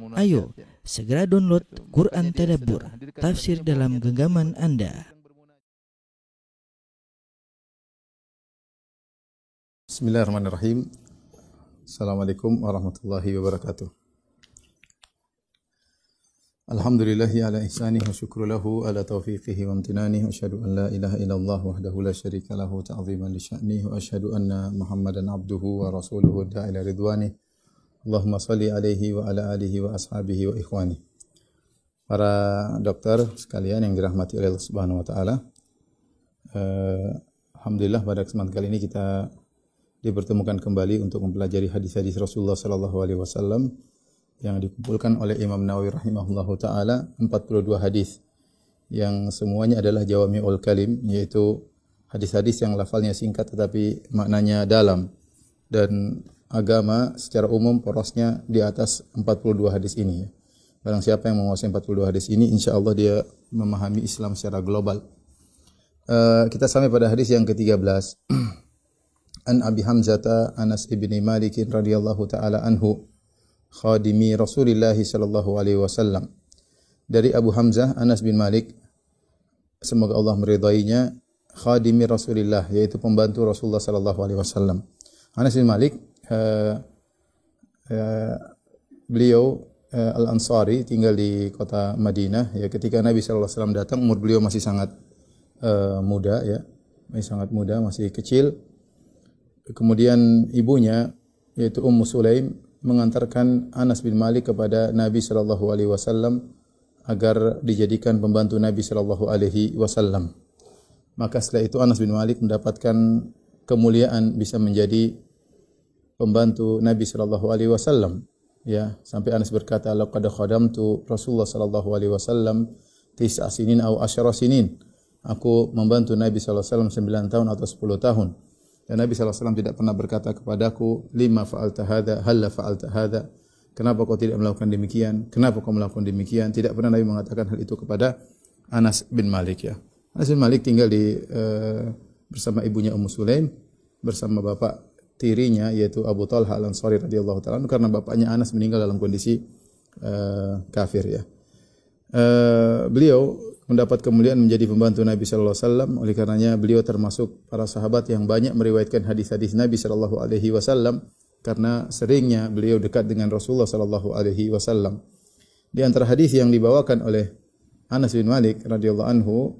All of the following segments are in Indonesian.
Ayo, segera download Quran Tadabbur, tafsir dalam genggaman Anda. Bismillahirrahmanirrahim. Assalamualaikum warahmatullahi wabarakatuh. Alhamdulillahi ala ihsanihi wa syukru lahu ala taufiqihi wa amtinanihi wa asyhadu an la ilaha illallah wahdahu la syarika lahu ta'ziman li sya'nihi wa asyhadu anna Muhammadan abduhu wa rasuluhu da'ila ridwani. Allahumma salli alaihi wa ala alihi wa ashabihi wa ikhwani. Para dokter sekalian yang dirahmati oleh Allah Subhanahu wa taala. Uh, Alhamdulillah pada kesempatan kali ini kita dipertemukan kembali untuk mempelajari hadis-hadis Rasulullah sallallahu alaihi wasallam yang dikumpulkan oleh Imam Nawawi rahimahullahu taala 42 hadis yang semuanya adalah jawami'ul kalim yaitu hadis-hadis yang lafalnya singkat tetapi maknanya dalam dan agama secara umum porosnya di atas 42 hadis ini ya. Barang siapa yang menguasai 42 hadis ini insya Allah dia memahami Islam secara global. Uh, kita sampai pada hadis yang ke-13. An Abi Hamzata Anas ibni Malik radhiyallahu taala anhu khadimi Rasulillah sallallahu alaihi wasallam. Dari Abu Hamzah Anas bin Malik semoga Allah meridainya khadimi Rasulillah yaitu pembantu Rasulullah sallallahu alaihi wasallam. Anas bin Malik uh, beliau uh, Al-Ansari tinggal di kota Madinah ya ketika Nabi sallallahu alaihi wasallam datang umur beliau masih sangat uh, muda ya. Masih sangat muda, masih kecil Kemudian ibunya yaitu Ummu Sulaim mengantarkan Anas bin Malik kepada Nabi sallallahu alaihi wasallam agar dijadikan pembantu Nabi sallallahu alaihi wasallam. Maka setelah itu Anas bin Malik mendapatkan kemuliaan bisa menjadi pembantu Nabi sallallahu alaihi wasallam. Ya, sampai Anas berkata, "Laqad khadamtu Rasulullah sallallahu alaihi wasallam tis'a sinin aw asyara sinin." Aku membantu Nabi sallallahu alaihi wasallam 9 tahun atau 10 tahun. Dan Nabi SAW tidak pernah berkata kepadaku, lima fa'alta hadha, halla fa'alta hadha. Kenapa kau tidak melakukan demikian? Kenapa kau melakukan demikian? Tidak pernah Nabi mengatakan hal itu kepada Anas bin Malik ya. Anas bin Malik tinggal di uh, bersama ibunya Ummu Sulaim bersama bapak tirinya yaitu Abu Talha Al-Ansari radhiyallahu taala karena bapaknya Anas meninggal dalam kondisi uh, kafir ya. Uh, beliau mendapat kemuliaan menjadi pembantu Nabi sallallahu alaihi wasallam oleh karenanya beliau termasuk para sahabat yang banyak meriwayatkan hadis-hadis Nabi sallallahu alaihi wasallam karena seringnya beliau dekat dengan Rasulullah sallallahu alaihi wasallam. Di antara hadis yang dibawakan oleh Anas bin Malik radhiyallahu anhu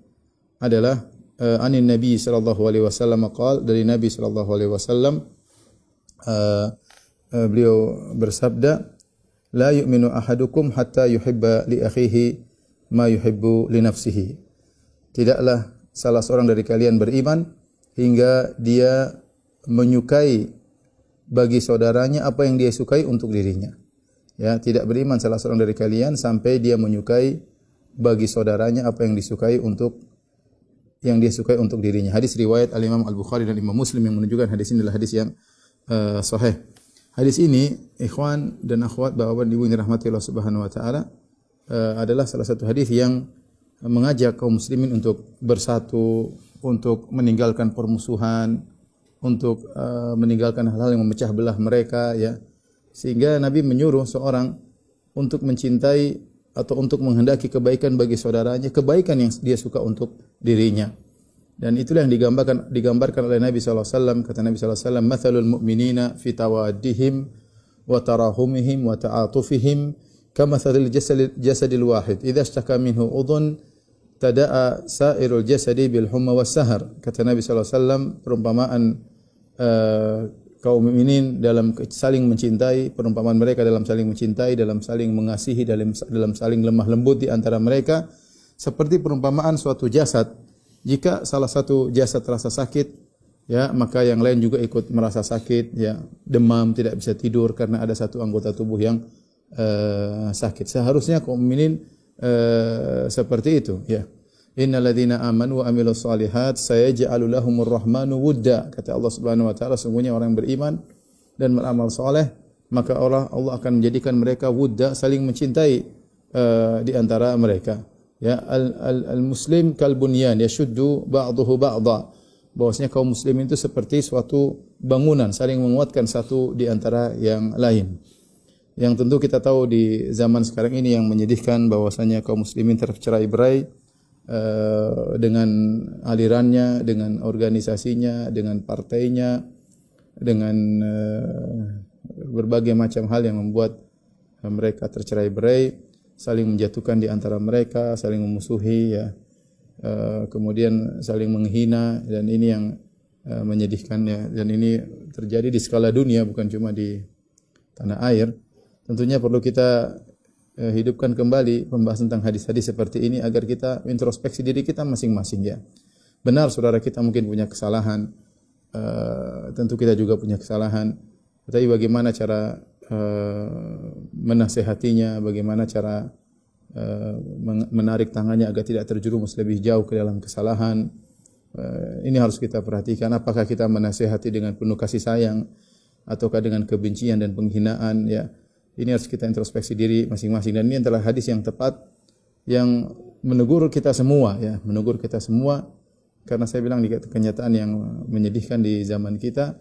adalah uh, anin Nabi sallallahu alaihi wasallam qal dari Nabi sallallahu alaihi wasallam uh, uh, beliau bersabda la yu'minu ahadukum hatta yuhibba li akhihi ma yuhibbu li nafsihi. Tidaklah salah seorang dari kalian beriman hingga dia menyukai bagi saudaranya apa yang dia sukai untuk dirinya. Ya, tidak beriman salah seorang dari kalian sampai dia menyukai bagi saudaranya apa yang disukai untuk yang dia sukai untuk dirinya. Hadis riwayat Al Imam Al Bukhari dan Imam Muslim yang menunjukkan hadis ini adalah hadis yang uh, sahih. Hadis ini, ikhwan dan akhwat, bapak dan ibu yang dirahmati Allah Subhanahu wa taala, uh, adalah salah satu hadis yang mengajak kaum muslimin untuk bersatu, untuk meninggalkan permusuhan, untuk uh, meninggalkan hal-hal yang memecah belah mereka ya. Sehingga Nabi menyuruh seorang untuk mencintai atau untuk menghendaki kebaikan bagi saudaranya, kebaikan yang dia suka untuk dirinya. Dan itulah yang digambarkan digambarkan oleh Nabi sallallahu alaihi wasallam. Kata Nabi sallallahu alaihi wasallam mathalul mu'minina fi tawaddihim wa tarahumihim wa ta'atufihim kama jasadil wahid. Idza ishtaka minhu udhun tada'a sairul jasadi bil humma was sahar kata Nabi sallallahu alaihi wasallam perumpamaan uh, kaum mukminin dalam saling mencintai perumpamaan mereka dalam saling mencintai dalam saling mengasihi dalam dalam saling lemah lembut di antara mereka seperti perumpamaan suatu jasad jika salah satu jasad terasa sakit, ya maka yang lain juga ikut merasa sakit, ya demam, tidak bisa tidur karena ada satu anggota tubuh yang uh, sakit. Seharusnya kaum mukminin uh, seperti itu, ya. Innalladzina amanu wa amilus solihat sayaj'alu lahumur rahmanu wudda. Kata Allah Subhanahu wa taala, sungguhnya orang yang beriman dan beramal soleh, maka Allah Allah akan menjadikan mereka wudda, saling mencintai uh, di antara mereka ya al, al, al muslim kal bunyan yashuddu ba'dahu ba'dha. Bahwasanya kaum muslim itu seperti suatu bangunan saling menguatkan satu di antara yang lain. Yang tentu kita tahu di zaman sekarang ini yang menyedihkan bahwasanya kaum muslimin tercerai berai uh, dengan alirannya, dengan organisasinya, dengan partainya, dengan uh, berbagai macam hal yang membuat mereka tercerai berai, saling menjatuhkan di antara mereka, saling memusuhi ya. Uh, kemudian saling menghina dan ini yang uh, menyedihkan ya dan ini terjadi di skala dunia bukan cuma di tanah air tentunya perlu kita uh, hidupkan kembali pembahasan tentang hadis-hadis seperti ini agar kita introspeksi diri kita masing-masing ya. Benar saudara kita mungkin punya kesalahan, uh, tentu kita juga punya kesalahan. Tapi bagaimana cara menasehatinya, bagaimana cara uh, menarik tangannya agar tidak terjerumus lebih jauh ke dalam kesalahan. Uh, ini harus kita perhatikan. Apakah kita menasehati dengan penuh kasih sayang, ataukah dengan kebencian dan penghinaan? Ya, ini harus kita introspeksi diri masing-masing dan ini adalah hadis yang tepat yang menegur kita semua ya, menegur kita semua karena saya bilang di kenyataan yang menyedihkan di zaman kita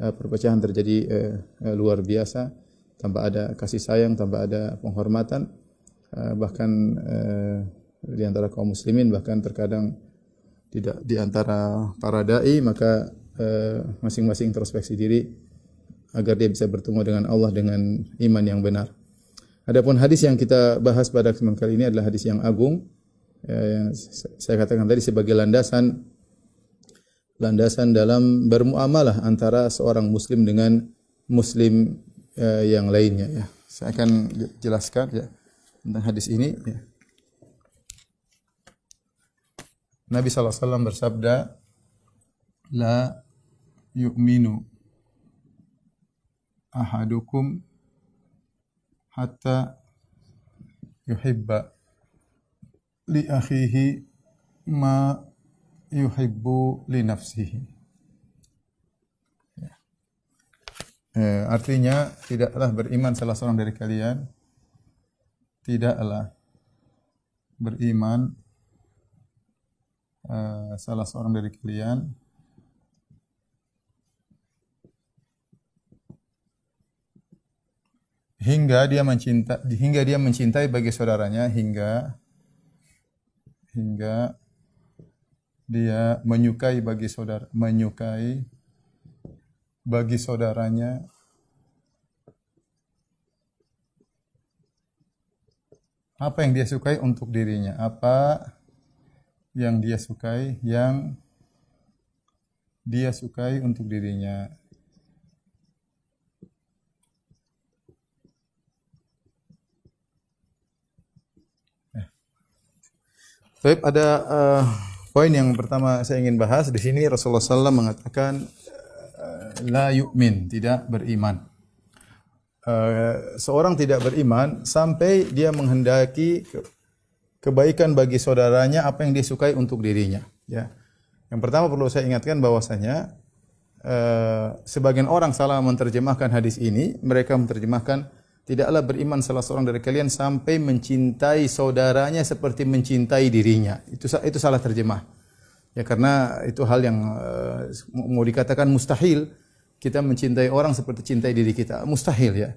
eh, perpecahan terjadi eh, eh, luar biasa tanpa ada kasih sayang, tanpa ada penghormatan bahkan di antara kaum muslimin bahkan terkadang tidak di antara para dai maka masing-masing introspeksi diri agar dia bisa bertemu dengan Allah dengan iman yang benar. Adapun hadis yang kita bahas pada kesempatan kali ini adalah hadis yang agung ya, yang saya katakan tadi sebagai landasan landasan dalam bermuamalah antara seorang muslim dengan muslim ya, yang lainnya ya. Saya akan jelaskan ya tentang hadis ini ya. Nabi SAW bersabda la yu'minu ahadukum hatta yuhibba li akhihi ma yuhibbu li nafsihi. Ya. Eh, artinya tidaklah beriman salah seorang dari kalian. Tidaklah beriman uh, salah seorang dari kalian. Hingga dia mencinta hingga dia mencintai bagi saudaranya hingga hingga dia menyukai bagi saudara menyukai bagi saudaranya. Apa yang dia sukai untuk dirinya? Apa yang dia sukai yang dia sukai untuk dirinya? Baik, ada uh, poin yang pertama saya ingin bahas. Di sini Rasulullah SAW mengatakan la yu'min, tidak beriman. Uh, seorang tidak beriman sampai dia menghendaki kebaikan bagi saudaranya apa yang dia sukai untuk dirinya. Ya. Yang pertama perlu saya ingatkan bahwasanya uh, sebagian orang salah menerjemahkan hadis ini, mereka menerjemahkan Tidaklah beriman salah seorang dari kalian sampai mencintai saudaranya seperti mencintai dirinya. Itu itu salah terjemah. Ya karena itu hal yang uh, mau dikatakan mustahil kita mencintai orang seperti cintai diri kita. Mustahil ya.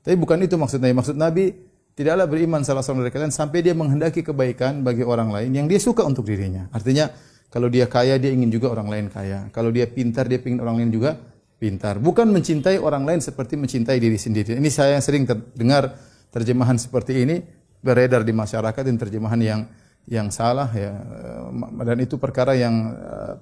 Tapi bukan itu maksudnya. Maksud Nabi tidaklah beriman salah seorang dari kalian sampai dia menghendaki kebaikan bagi orang lain yang dia suka untuk dirinya. Artinya kalau dia kaya dia ingin juga orang lain kaya. Kalau dia pintar dia ingin orang lain juga pintar. Bukan mencintai orang lain seperti mencintai diri sendiri. Ini saya sering terdengar terjemahan seperti ini beredar di masyarakat dan terjemahan yang yang salah ya dan itu perkara yang eh,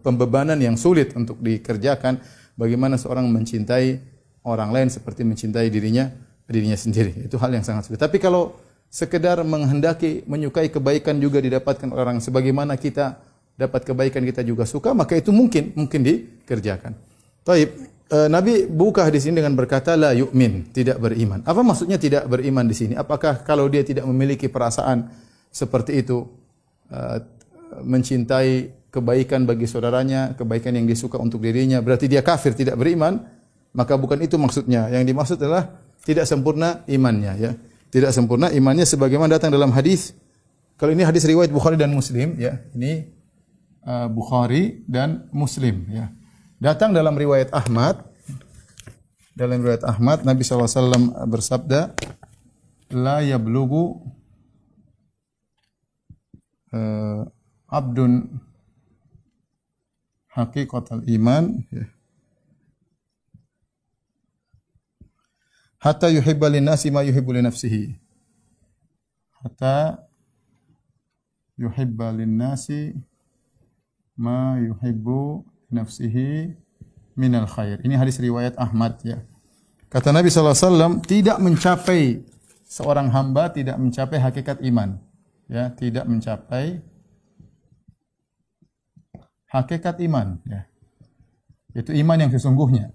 pembebanan yang sulit untuk dikerjakan bagaimana seorang mencintai orang lain seperti mencintai dirinya dirinya sendiri itu hal yang sangat sulit tapi kalau sekedar menghendaki menyukai kebaikan juga didapatkan orang sebagaimana kita dapat kebaikan kita juga suka maka itu mungkin mungkin dikerjakan Taib, uh, Nabi buka di sini dengan berkata la yu'min, tidak beriman. Apa maksudnya tidak beriman di sini? Apakah kalau dia tidak memiliki perasaan seperti itu uh, mencintai kebaikan bagi saudaranya, kebaikan yang disuka untuk dirinya, berarti dia kafir, tidak beriman? Maka bukan itu maksudnya. Yang dimaksud adalah tidak sempurna imannya ya. Tidak sempurna imannya sebagaimana datang dalam hadis. Kalau ini hadis riwayat Bukhari dan Muslim ya. Ini uh, Bukhari dan Muslim ya. Datang dalam riwayat Ahmad dalam riwayat Ahmad Nabi SAW bersabda la yablugu uh, abdun hakikatul iman ya. hatta yuhibba nasi ma yuhibbu li nafsihi hatta yuhibba nasi ma yuhibbu nafsihi minal khair. Ini hadis riwayat Ahmad ya. Kata Nabi SAW, tidak mencapai seorang hamba tidak mencapai hakikat iman. Ya, tidak mencapai hakikat iman. Ya. Itu iman yang sesungguhnya.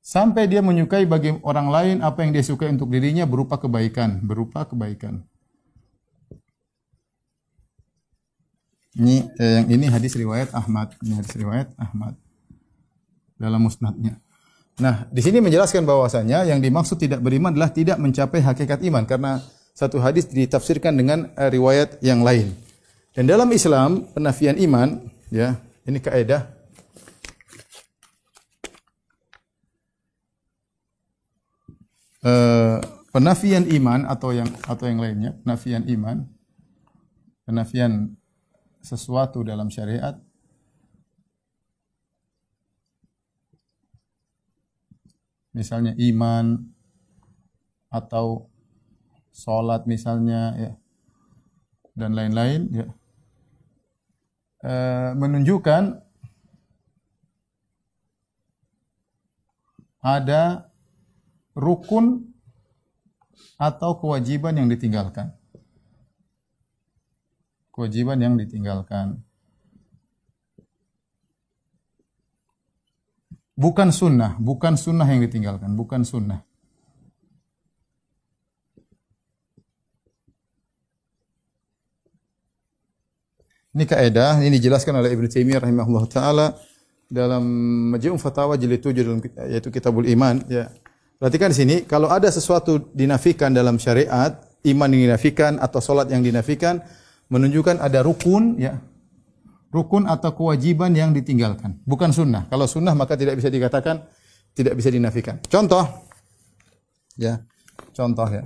Sampai dia menyukai bagi orang lain apa yang dia sukai untuk dirinya berupa kebaikan, berupa kebaikan. Ini eh, yang ini hadis riwayat Ahmad, ini hadis riwayat Ahmad dalam musnadnya. Nah, di sini menjelaskan bahwasanya yang dimaksud tidak beriman adalah tidak mencapai hakikat iman karena satu hadis ditafsirkan dengan uh, riwayat yang lain. Dan dalam Islam penafian iman, ya, ini kaidah uh, penafian iman atau yang atau yang lainnya, penafian iman, penafian sesuatu dalam syariat misalnya iman atau sholat misalnya ya dan lain-lain ya e, menunjukkan ada rukun atau kewajiban yang ditinggalkan kewajiban yang ditinggalkan Bukan sunnah, bukan sunnah yang ditinggalkan, bukan sunnah. Ini kaidah, ini dijelaskan oleh Ibnu Taimiyah rahimahullah taala dalam Majmu' Fatawa jilid 7 dalam yaitu Kitabul Iman ya. Perhatikan di sini, kalau ada sesuatu dinafikan dalam syariat, iman yang dinafikan atau salat yang dinafikan menunjukkan ada rukun ya, rukun atau kewajiban yang ditinggalkan, bukan sunnah. Kalau sunnah maka tidak bisa dikatakan tidak bisa dinafikan. Contoh, ya, contoh ya.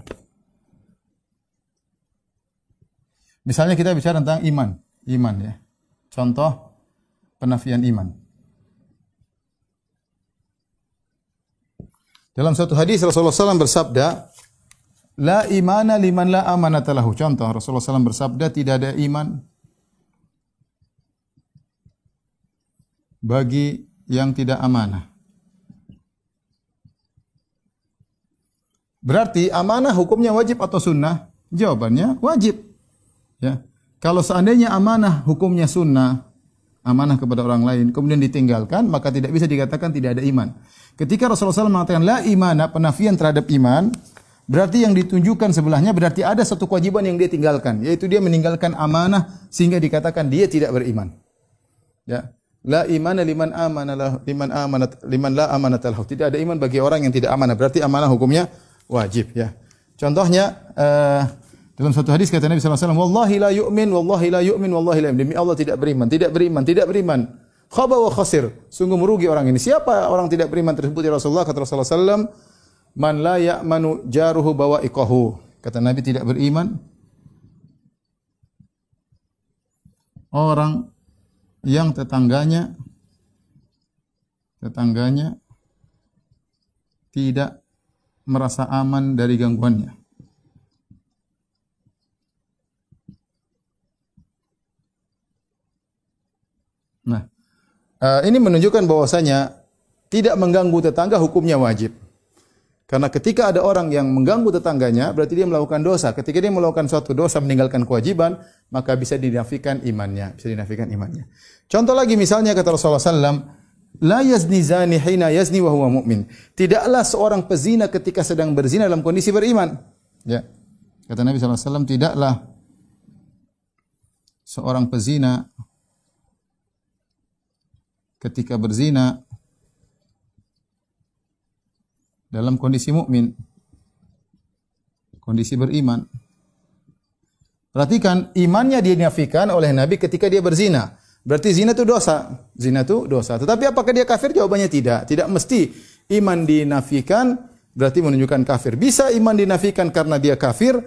Misalnya kita bicara tentang iman, iman ya. Contoh penafian iman. Dalam satu hadis Rasulullah SAW bersabda, La imana liman la amanatalahu. Contoh Rasulullah SAW bersabda, tidak ada iman bagi yang tidak amanah. Berarti amanah hukumnya wajib atau sunnah? Jawabannya wajib. Ya. Kalau seandainya amanah hukumnya sunnah, amanah kepada orang lain, kemudian ditinggalkan, maka tidak bisa dikatakan tidak ada iman. Ketika Rasulullah SAW mengatakan la imana, penafian terhadap iman, berarti yang ditunjukkan sebelahnya berarti ada satu kewajiban yang dia tinggalkan, yaitu dia meninggalkan amanah sehingga dikatakan dia tidak beriman. Ya. La imana liman amana liman amanat liman la amanat lahu. Tidak ada iman bagi orang yang tidak amanah. Berarti amanah hukumnya wajib ya. Contohnya uh, dalam satu hadis kata Nabi wasallam, "Wallahi la yu'min, wallahi la yu'min, wallahi la yu'min." Demi Allah tidak beriman, tidak beriman, tidak beriman. Khaba wa khasir. Sungguh merugi orang ini. Siapa orang tidak beriman tersebut ya Rasulullah? Kata Rasulullah sallallahu "Man la ya'manu jaruhu bawa'iqahu." Kata Nabi tidak beriman orang yang tetangganya tetangganya tidak merasa aman dari gangguannya. Nah, uh, ini menunjukkan bahwasanya tidak mengganggu tetangga hukumnya wajib. Karena ketika ada orang yang mengganggu tetangganya, berarti dia melakukan dosa. Ketika dia melakukan suatu dosa meninggalkan kewajiban, maka bisa dinafikan imannya, bisa dinafikan imannya. Contoh lagi misalnya kata Rasulullah SAW, La yazni zani hina yazni wa huwa. Tidaklah seorang pezina ketika sedang berzina dalam kondisi beriman. Ya. Kata Nabi SAW, tidaklah seorang pezina ketika berzina dalam kondisi mukmin, kondisi beriman. Perhatikan, imannya dia dinafikan oleh Nabi ketika dia berzina. Berarti zina itu dosa. Zina itu dosa. Tetapi apakah dia kafir? Jawabannya tidak. Tidak mesti iman dinafikan berarti menunjukkan kafir. Bisa iman dinafikan karena dia kafir,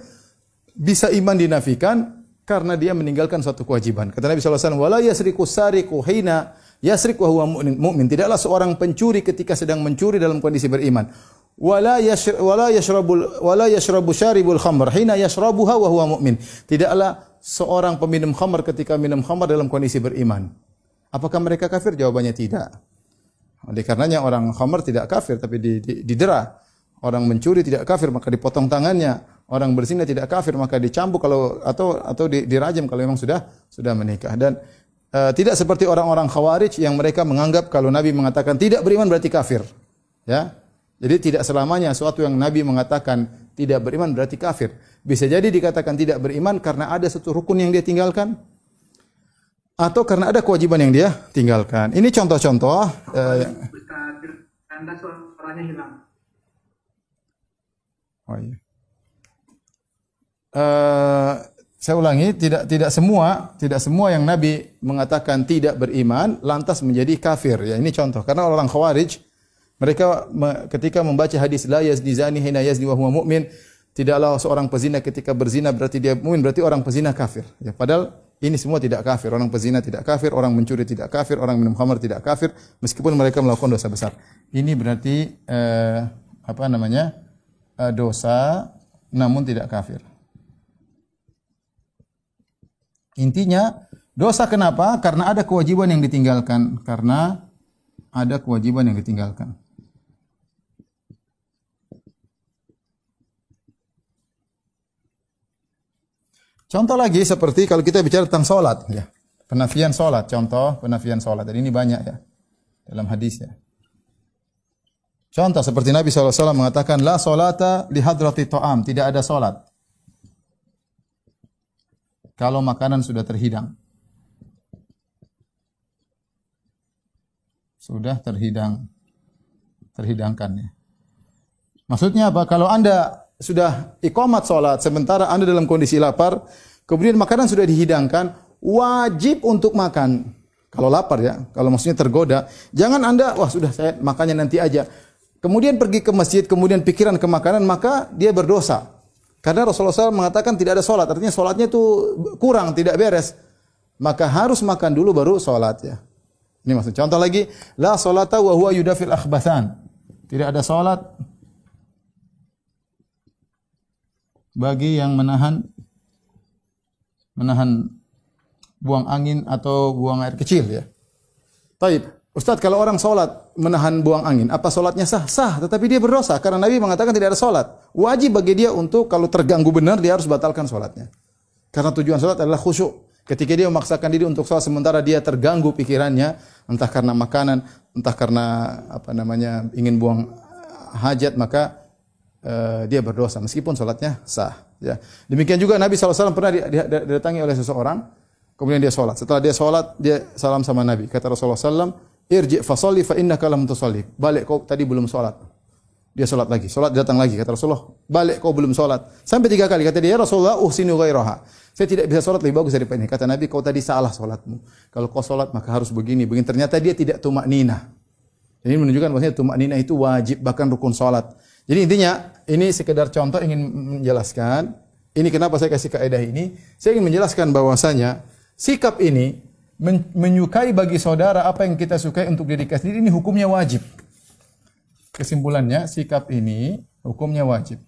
bisa iman dinafikan karena dia meninggalkan suatu kewajiban. Kata Nabi SAW, "Wala yasriku sariku hina yasrik wa huwa mu'min." Tidaklah seorang pencuri ketika sedang mencuri dalam kondisi beriman. Wala yashr wala yashrabul wala yashrabu syaribul khamr hina yashrabuha wa huwa mu'min. Tidaklah seorang peminum khamr ketika minum khamr dalam kondisi beriman. Apakah mereka kafir? Jawabannya tidak. Oleh karenanya orang khamr tidak kafir tapi didera. Orang mencuri tidak kafir maka dipotong tangannya orang berzina tidak kafir maka dicambuk kalau atau atau dirajam kalau memang sudah sudah menikah dan uh, tidak seperti orang-orang khawarij yang mereka menganggap kalau Nabi mengatakan tidak beriman berarti kafir. Ya? Jadi tidak selamanya suatu yang Nabi mengatakan tidak beriman berarti kafir. Bisa jadi dikatakan tidak beriman karena ada satu rukun yang dia tinggalkan? Atau karena ada kewajiban yang dia tinggalkan? Ini contoh-contoh uh, Anda suaranya hilang? Oh iya. Eh, saya ulangi, tidak tidak semua tidak semua yang Nabi mengatakan tidak beriman lantas menjadi kafir. Ya ini contoh. Karena orang Khawarij mereka ketika membaca hadis la yazni hina yazni wa huwa tidaklah seorang pezina ketika berzina berarti dia mukmin, berarti orang pezina kafir. Ya, padahal ini semua tidak kafir. Orang pezina tidak kafir, orang mencuri tidak kafir, orang minum khamar tidak kafir meskipun mereka melakukan dosa besar. Ini berarti eh, apa namanya? Eh, dosa namun tidak kafir. Intinya dosa kenapa? Karena ada kewajiban yang ditinggalkan. Karena ada kewajiban yang ditinggalkan. Contoh lagi seperti kalau kita bicara tentang sholat, ya. penafian sholat, contoh penafian sholat. Dan ini banyak ya dalam hadis ya. Contoh seperti Nabi SAW mengatakan, La sholata li hadrati to'am. Tidak ada sholat kalau makanan sudah terhidang. Sudah terhidang. Terhidangkan ya. Maksudnya apa? Kalau Anda sudah ikomat sholat, sementara Anda dalam kondisi lapar, kemudian makanan sudah dihidangkan, wajib untuk makan. Kalau lapar ya, kalau maksudnya tergoda, jangan Anda, wah sudah saya makannya nanti aja. Kemudian pergi ke masjid, kemudian pikiran ke makanan, maka dia berdosa. Karena Rasulullah SAW mengatakan tidak ada sholat, artinya sholatnya itu kurang, tidak beres. Maka harus makan dulu baru sholat ya. Ini maksud. Contoh lagi, la sholata wa huwa yudafil akhbathan. Tidak ada sholat bagi yang menahan menahan buang angin atau buang air kecil ya. Taib. Ustaz, kalau orang sholat menahan buang angin, apa sholatnya sah? Sah, tetapi dia berdosa karena Nabi mengatakan tidak ada sholat. Wajib bagi dia untuk kalau terganggu benar dia harus batalkan sholatnya. Karena tujuan sholat adalah khusyuk. Ketika dia memaksakan diri untuk sholat sementara dia terganggu pikirannya, entah karena makanan, entah karena apa namanya ingin buang hajat, maka uh, dia berdosa meskipun sholatnya sah. Ya. Demikian juga Nabi SAW pernah didatangi oleh seseorang, kemudian dia sholat. Setelah dia sholat, dia salam sama Nabi. Kata Rasulullah SAW, Irji fasalli fa innaka lam tusalli. Balik kau tadi belum salat. Dia salat lagi. Salat datang lagi kata Rasulullah. Balik kau belum salat. Sampai tiga kali kata dia, ya Rasulullah, uhsinu ghairaha. Saya tidak bisa salat lebih bagus daripada ini. Kata Nabi, kau tadi salah salatmu. Kalau kau salat maka harus begini, begini. Ternyata dia tidak tumak nina. Ini menunjukkan bahwasanya tumak nina itu wajib bahkan rukun salat. Jadi intinya ini sekedar contoh ingin menjelaskan ini kenapa saya kasih kaidah ini. Saya ingin menjelaskan bahwasanya sikap ini menyukai bagi saudara apa yang kita sukai untuk diri kita sendiri ini hukumnya wajib. Kesimpulannya sikap ini hukumnya wajib.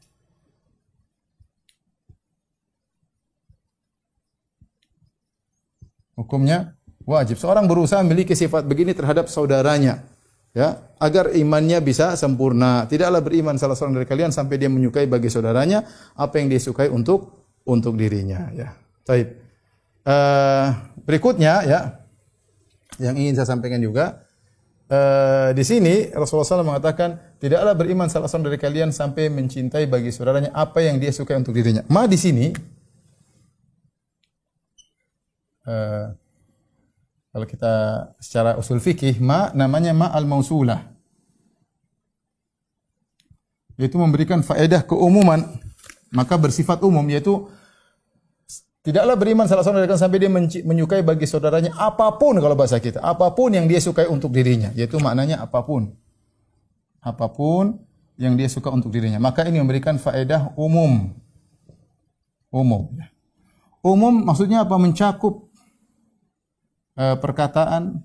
Hukumnya wajib. Seorang berusaha memiliki sifat begini terhadap saudaranya, ya, agar imannya bisa sempurna. Tidaklah beriman salah seorang dari kalian sampai dia menyukai bagi saudaranya apa yang dia sukai untuk untuk dirinya, ya. Baik. Uh, berikutnya ya yang ingin saya sampaikan juga uh, di sini Rasulullah SAW mengatakan tidaklah beriman salah seorang dari kalian sampai mencintai bagi saudaranya apa yang dia suka untuk dirinya. Ma di sini uh, kalau kita secara usul fikih ma namanya ma al mausulah yaitu memberikan faedah keumuman maka bersifat umum yaitu Tidaklah beriman salah seorang dari sampai dia menyukai bagi saudaranya apa pun kalau bahasa kita, apa pun yang dia sukai untuk dirinya, yaitu maknanya apa pun. apa pun yang dia suka untuk dirinya. Maka ini memberikan faedah umum. Umum. Ya. Umum maksudnya apa? Mencakup uh, perkataan,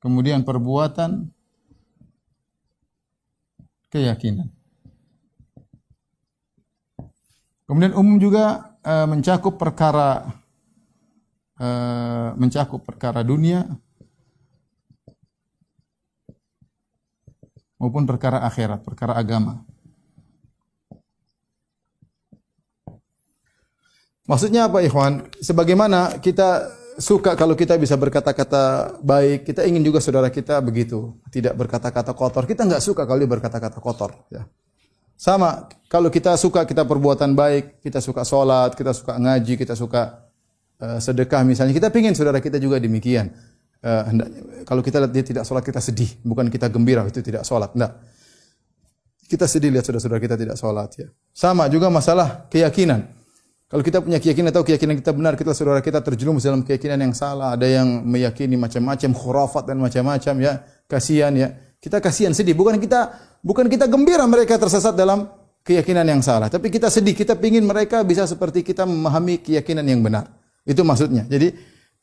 kemudian perbuatan, keyakinan. Kemudian umum juga uh, mencakup perkara uh, mencakup perkara dunia maupun perkara akhirat, perkara agama. Maksudnya apa ikhwan? Sebagaimana kita suka kalau kita bisa berkata-kata baik, kita ingin juga saudara kita begitu, tidak berkata-kata kotor. Kita nggak suka kalau dia berkata-kata kotor. Ya. Sama, kalau kita suka kita perbuatan baik, kita suka sholat, kita suka ngaji, kita suka uh, sedekah misalnya, kita ingin saudara kita juga demikian. Uh, kalau kita lihat dia tidak sholat kita sedih, bukan kita gembira itu tidak sholat. Enggak. Kita sedih lihat saudara-saudara kita tidak sholat ya. Sama juga masalah keyakinan. Kalau kita punya keyakinan atau keyakinan kita benar, kita saudara kita terjerumus dalam keyakinan yang salah, ada yang meyakini macam-macam khurafat dan macam-macam ya, kasihan ya. Kita kasihan sedih, bukan kita bukan kita gembira mereka tersesat dalam keyakinan yang salah, tapi kita sedih, kita ingin mereka bisa seperti kita memahami keyakinan yang benar. Itu maksudnya. Jadi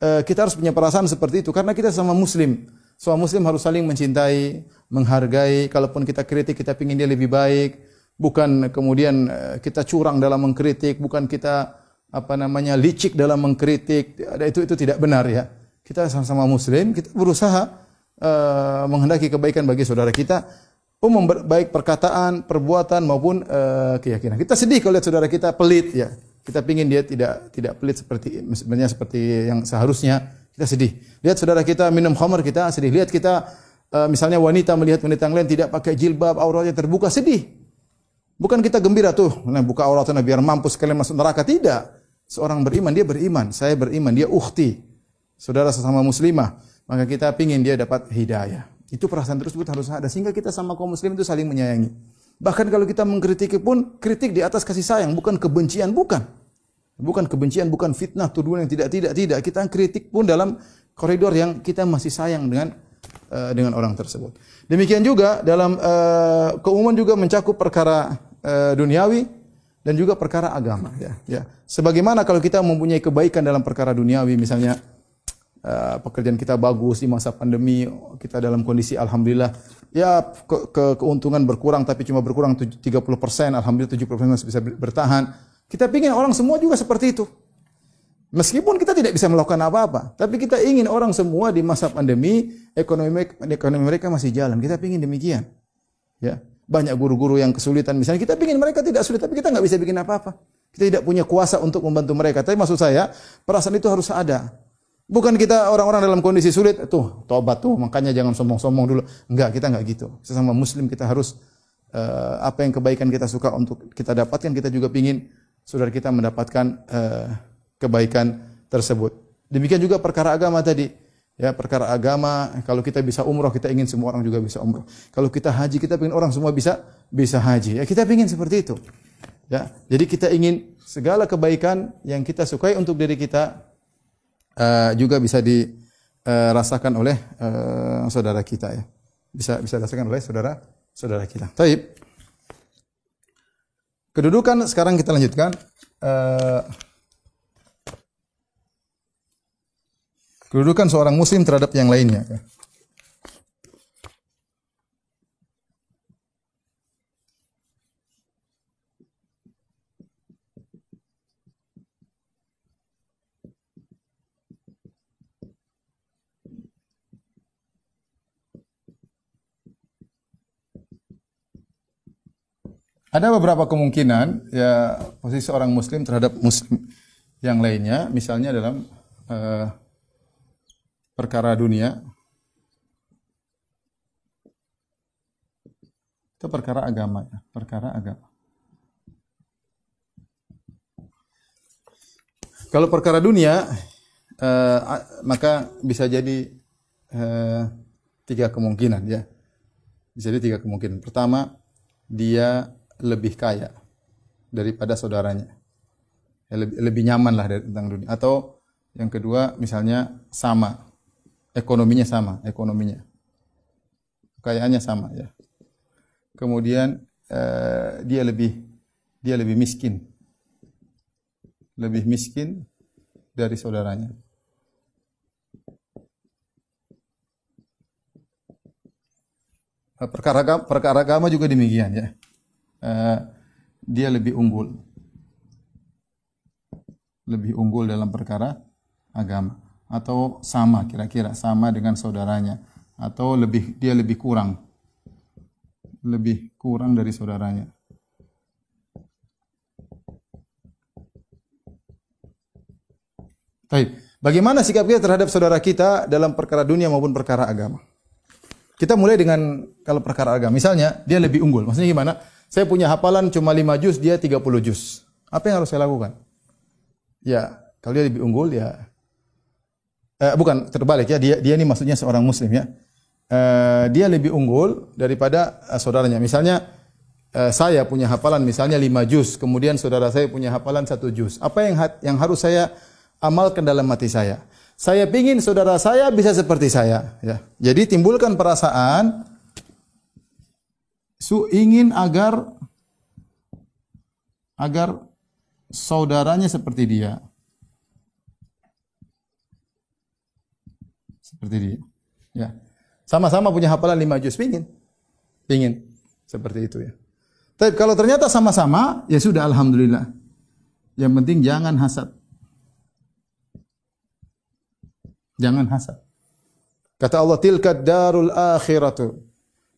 eh, kita harus punya perasaan seperti itu karena kita sama muslim. Semua muslim harus saling mencintai, menghargai. Kalaupun kita kritik, kita ingin dia lebih baik bukan kemudian eh, kita curang dalam mengkritik, bukan kita apa namanya licik dalam mengkritik. Ada itu itu tidak benar ya. Kita sama-sama muslim, kita berusaha uh, menghendaki kebaikan bagi saudara kita umum baik perkataan, perbuatan maupun uh, keyakinan. Kita sedih kalau lihat saudara kita pelit ya. Kita pingin dia tidak tidak pelit seperti sebenarnya seperti yang seharusnya. Kita sedih. Lihat saudara kita minum khamar kita sedih. Lihat kita uh, misalnya wanita melihat wanita yang lain tidak pakai jilbab, auratnya terbuka sedih. Bukan kita gembira tuh, nah buka auratnya biar mampus kalian masuk neraka. Tidak. Seorang beriman, dia beriman. Saya beriman, dia ukhti. Saudara sesama muslimah. Maka kita pingin dia dapat hidayah. Itu perasaan tersebut harus ada. Sehingga kita sama kaum muslim itu saling menyayangi. Bahkan kalau kita mengkritik pun, kritik di atas kasih sayang. Bukan kebencian, bukan. Bukan kebencian, bukan fitnah, tuduhan yang tidak, tidak, tidak. Kita kritik pun dalam koridor yang kita masih sayang dengan uh, dengan orang tersebut. Demikian juga dalam uh, keumuman juga mencakup perkara uh, duniawi dan juga perkara agama ya ya sebagaimana kalau kita mempunyai kebaikan dalam perkara duniawi misalnya uh, pekerjaan kita bagus di masa pandemi kita dalam kondisi alhamdulillah ya ke, ke keuntungan berkurang tapi cuma berkurang 30% alhamdulillah 70% masih bisa bertahan kita ingin orang semua juga seperti itu Meskipun kita tidak bisa melakukan apa-apa, tapi kita ingin orang semua di masa pandemi ekonomi ekonomi mereka masih jalan. Kita ingin demikian. Ya. Banyak guru-guru yang kesulitan. Misalnya kita ingin mereka tidak sulit, tapi kita nggak bisa bikin apa-apa. Kita tidak punya kuasa untuk membantu mereka. Tapi maksud saya, perasaan itu harus ada. Bukan kita orang-orang dalam kondisi sulit, tuh tobat tuh, makanya jangan sombong-sombong dulu. Enggak, kita enggak gitu. Sesama muslim kita harus uh, apa yang kebaikan kita suka untuk kita dapatkan, kita juga ingin saudara kita mendapatkan uh, kebaikan tersebut. Demikian juga perkara agama tadi ya perkara agama kalau kita bisa umroh kita ingin semua orang juga bisa umroh kalau kita haji kita ingin orang semua bisa bisa haji ya kita ingin seperti itu ya jadi kita ingin segala kebaikan yang kita sukai untuk diri kita uh, juga bisa dirasakan uh, oleh uh, saudara kita ya. Bisa bisa dirasakan oleh saudara saudara kita. Taib. Kedudukan sekarang kita lanjutkan. Uh, Kedudukan seorang muslim terhadap yang lainnya. Ada beberapa kemungkinan ya posisi seorang muslim terhadap muslim yang lainnya, misalnya dalam uh, perkara dunia itu perkara agama ya, perkara agama. Kalau perkara dunia eh, maka bisa jadi eh, tiga kemungkinan ya. Bisa jadi tiga kemungkinan. Pertama, dia lebih kaya daripada saudaranya. Ya, lebih, lebih nyaman lah dari tentang dunia. Atau yang kedua misalnya sama ekonominya sama, ekonominya. kekayaannya sama ya. Kemudian uh, dia lebih dia lebih miskin. Lebih miskin dari saudaranya. Perkara perkara agama juga demikian ya. Uh, dia lebih unggul. Lebih unggul dalam perkara agama atau sama kira-kira sama dengan saudaranya atau lebih dia lebih kurang lebih kurang dari saudaranya. Baik, bagaimana sikap kita terhadap saudara kita dalam perkara dunia maupun perkara agama? Kita mulai dengan kalau perkara agama. Misalnya, dia lebih unggul. Maksudnya gimana? Saya punya hafalan cuma 5 juz, dia 30 juz. Apa yang harus saya lakukan? Ya, kalau dia lebih unggul ya eh, bukan terbalik ya. Dia dia ini maksudnya seorang muslim ya. Eh, dia lebih unggul daripada uh, saudaranya. Misalnya uh, saya punya hafalan misalnya 5 juz, kemudian saudara saya punya hafalan 1 juz. Apa yang yang harus saya amalkan dalam hati saya? Saya ingin saudara saya bisa seperti saya. Ya. Jadi timbulkan perasaan su ingin agar agar saudaranya seperti dia. Seperti dia. Ya. Sama-sama punya hafalan lima juz, pingin. Pingin. Seperti itu ya. Tapi kalau ternyata sama-sama, ya sudah alhamdulillah. Yang penting jangan hasad. Jangan hasad. Kata Allah, tilka darul akhiratu.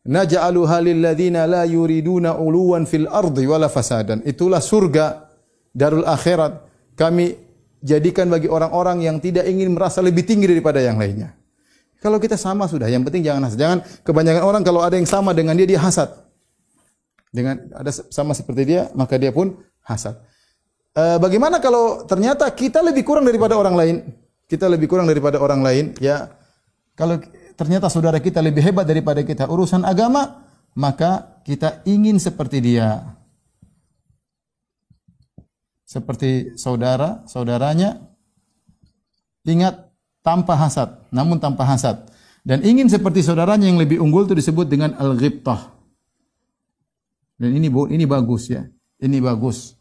Naj'aluha lilladzina la yuriduna uluwan fil ardi wala fasadan. Itulah surga darul akhirat. Kami jadikan bagi orang-orang yang tidak ingin merasa lebih tinggi daripada yang lainnya. Kalau kita sama sudah, yang penting jangan hasad. Jangan kebanyakan orang kalau ada yang sama dengan dia dia hasad. Dengan ada sama seperti dia, maka dia pun hasad. E, bagaimana kalau ternyata kita lebih kurang daripada orang lain? kita lebih kurang daripada orang lain, ya kalau ternyata saudara kita lebih hebat daripada kita urusan agama, maka kita ingin seperti dia. Seperti saudara, saudaranya ingat tanpa hasad, namun tanpa hasad. Dan ingin seperti saudaranya yang lebih unggul itu disebut dengan al-ghibtah. Dan ini ini bagus ya. Ini bagus.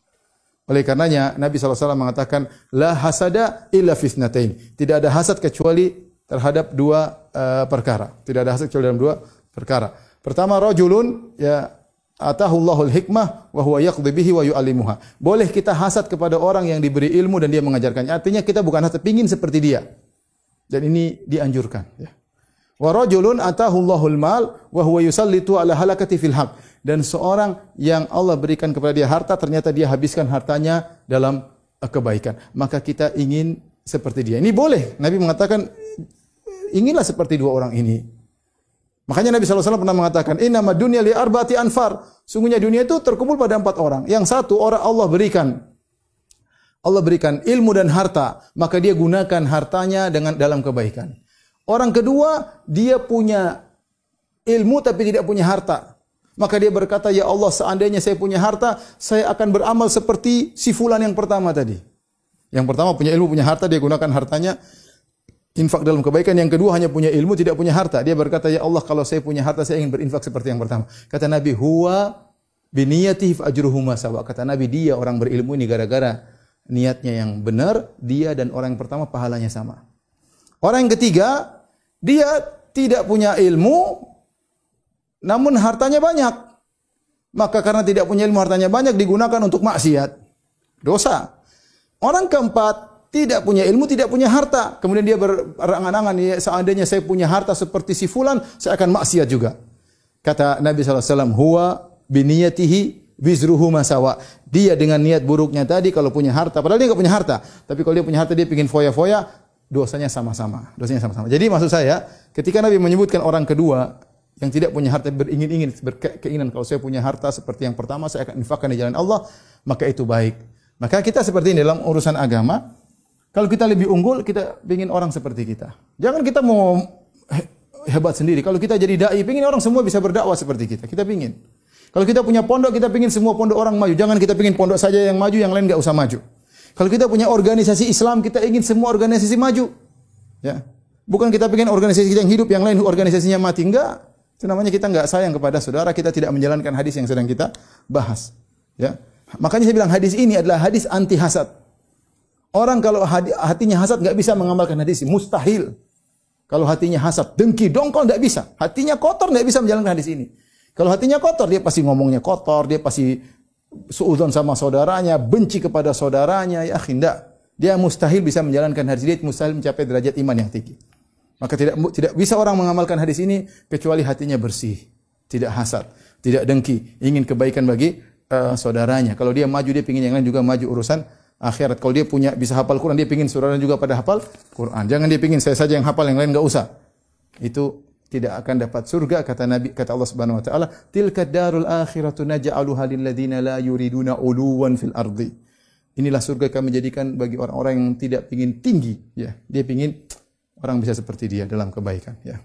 Oleh karenanya Nabi SAW mengatakan la hasada illa fisnatain. Tidak ada hasad kecuali terhadap dua uh, perkara. Tidak ada hasad kecuali dalam dua perkara. Pertama rajulun ya atahullahul hikmah wa huwa yaqdi bihi wa yu'allimuha. Boleh kita hasad kepada orang yang diberi ilmu dan dia mengajarkannya. Artinya kita bukan hasad pingin seperti dia. Dan ini dianjurkan ya. Wa rajulun atahullahul mal wa huwa yusallitu ala halakati fil haq dan seorang yang Allah berikan kepada dia harta ternyata dia habiskan hartanya dalam kebaikan. Maka kita ingin seperti dia. Ini boleh. Nabi mengatakan inginlah seperti dua orang ini. Makanya Nabi SAW pernah mengatakan, Inna dunya li arba'ati anfar. Sungguhnya dunia itu terkumpul pada empat orang. Yang satu orang Allah berikan. Allah berikan ilmu dan harta. Maka dia gunakan hartanya dengan dalam kebaikan. Orang kedua, dia punya ilmu tapi tidak punya harta. Maka dia berkata, "Ya Allah, seandainya saya punya harta, saya akan beramal seperti si fulan yang pertama tadi." Yang pertama punya ilmu, punya harta, dia gunakan hartanya infak dalam kebaikan. Yang kedua hanya punya ilmu, tidak punya harta. Dia berkata, "Ya Allah, kalau saya punya harta, saya ingin berinfak seperti yang pertama." Kata Nabi, "Huwa biniyati ajruhuma sawa." Kata Nabi, dia orang berilmu ini gara-gara niatnya yang benar, dia dan orang yang pertama pahalanya sama. Orang yang ketiga, dia tidak punya ilmu, namun hartanya banyak. Maka karena tidak punya ilmu hartanya banyak digunakan untuk maksiat. Dosa. Orang keempat tidak punya ilmu, tidak punya harta. Kemudian dia berangan-angan, ya, seandainya saya punya harta seperti si fulan, saya akan maksiat juga. Kata Nabi SAW, huwa biniyatihi wizruhu masawa. Dia dengan niat buruknya tadi kalau punya harta, padahal dia nggak punya harta. Tapi kalau dia punya harta, dia ingin foya-foya, dosanya sama-sama. Dosanya sama-sama. Jadi maksud saya, ketika Nabi menyebutkan orang kedua, yang tidak punya harta beringin-ingin berkeinginan kalau saya punya harta seperti yang pertama saya akan infakkan di jalan Allah maka itu baik maka kita seperti ini dalam urusan agama kalau kita lebih unggul kita ingin orang seperti kita. Jangan kita mau hebat sendiri. Kalau kita jadi dai ingin orang semua bisa berdakwah seperti kita. Kita ingin kalau kita punya pondok kita ingin semua pondok orang maju. Jangan kita ingin pondok saja yang maju yang lain nggak usah maju. Kalau kita punya organisasi Islam kita ingin semua organisasi maju. Ya. Bukan kita ingin organisasi yang hidup yang lain organisasinya mati. Enggak Itu namanya kita nggak sayang kepada saudara, kita tidak menjalankan hadis yang sedang kita bahas. Ya. Makanya saya bilang hadis ini adalah hadis anti hasad. Orang kalau hatinya hasad nggak bisa mengamalkan hadis ini, mustahil. Kalau hatinya hasad, dengki, dongkol nggak bisa. Hatinya kotor nggak bisa menjalankan hadis ini. Kalau hatinya kotor, dia pasti ngomongnya kotor, dia pasti suudzon sama saudaranya, benci kepada saudaranya, ya tidak. Dia mustahil bisa menjalankan hadis ini, mustahil mencapai derajat iman yang tinggi. Maka tidak tidak bisa orang mengamalkan hadis ini kecuali hatinya bersih, tidak hasad, tidak dengki, ingin kebaikan bagi uh, saudaranya. Kalau dia maju dia ingin yang lain juga maju urusan akhirat. Kalau dia punya bisa hafal Quran, dia ingin saudaranya juga pada hafal Quran. Jangan dia ingin saya saja yang hafal yang lain enggak usah. Itu tidak akan dapat surga kata Nabi kata Allah Subhanahu wa taala tilka darul akhiratu naj'aluha lil la yuriduna uluwan fil ardi inilah surga kami jadikan bagi orang-orang yang tidak ingin tinggi ya dia ingin orang bisa seperti dia dalam kebaikan ya.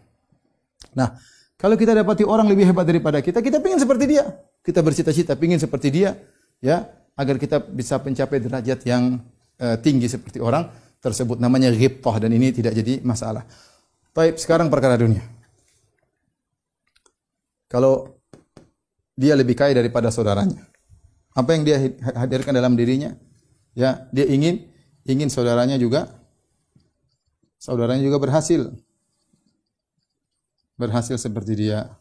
Nah, kalau kita dapati orang lebih hebat daripada kita, kita ingin seperti dia. Kita bercita-cita ingin seperti dia ya, agar kita bisa mencapai derajat yang uh, tinggi seperti orang tersebut namanya ghibtah dan ini tidak jadi masalah. Baik, sekarang perkara dunia. Kalau dia lebih kaya daripada saudaranya, apa yang dia hadirkan dalam dirinya? Ya, dia ingin ingin saudaranya juga saudaranya juga berhasil. Berhasil seperti dia.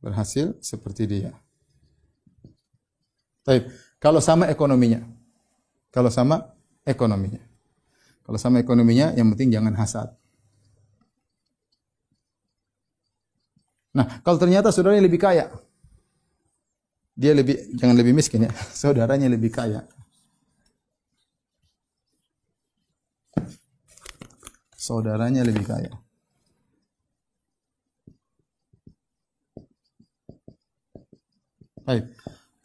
Berhasil seperti dia. Baik, kalau sama ekonominya. Kalau sama ekonominya. Kalau sama ekonominya, yang penting jangan hasad. Nah, kalau ternyata saudaranya lebih kaya, dia lebih jangan lebih miskin ya, saudaranya lebih kaya. saudaranya lebih kaya. Baik.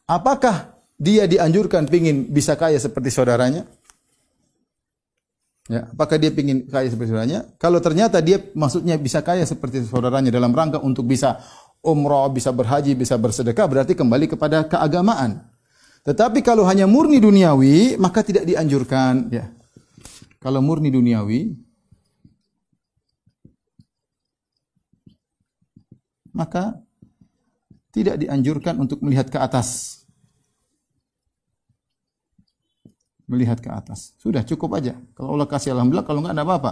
Apakah dia dianjurkan pingin bisa kaya seperti saudaranya? Ya, apakah dia pingin kaya seperti saudaranya? Kalau ternyata dia maksudnya bisa kaya seperti saudaranya dalam rangka untuk bisa umroh, bisa berhaji, bisa bersedekah, berarti kembali kepada keagamaan. Tetapi kalau hanya murni duniawi, maka tidak dianjurkan. Ya. Kalau murni duniawi, maka tidak dianjurkan untuk melihat ke atas. Melihat ke atas. Sudah cukup aja. Kalau Allah kasih alhamdulillah, kalau enggak ada apa-apa.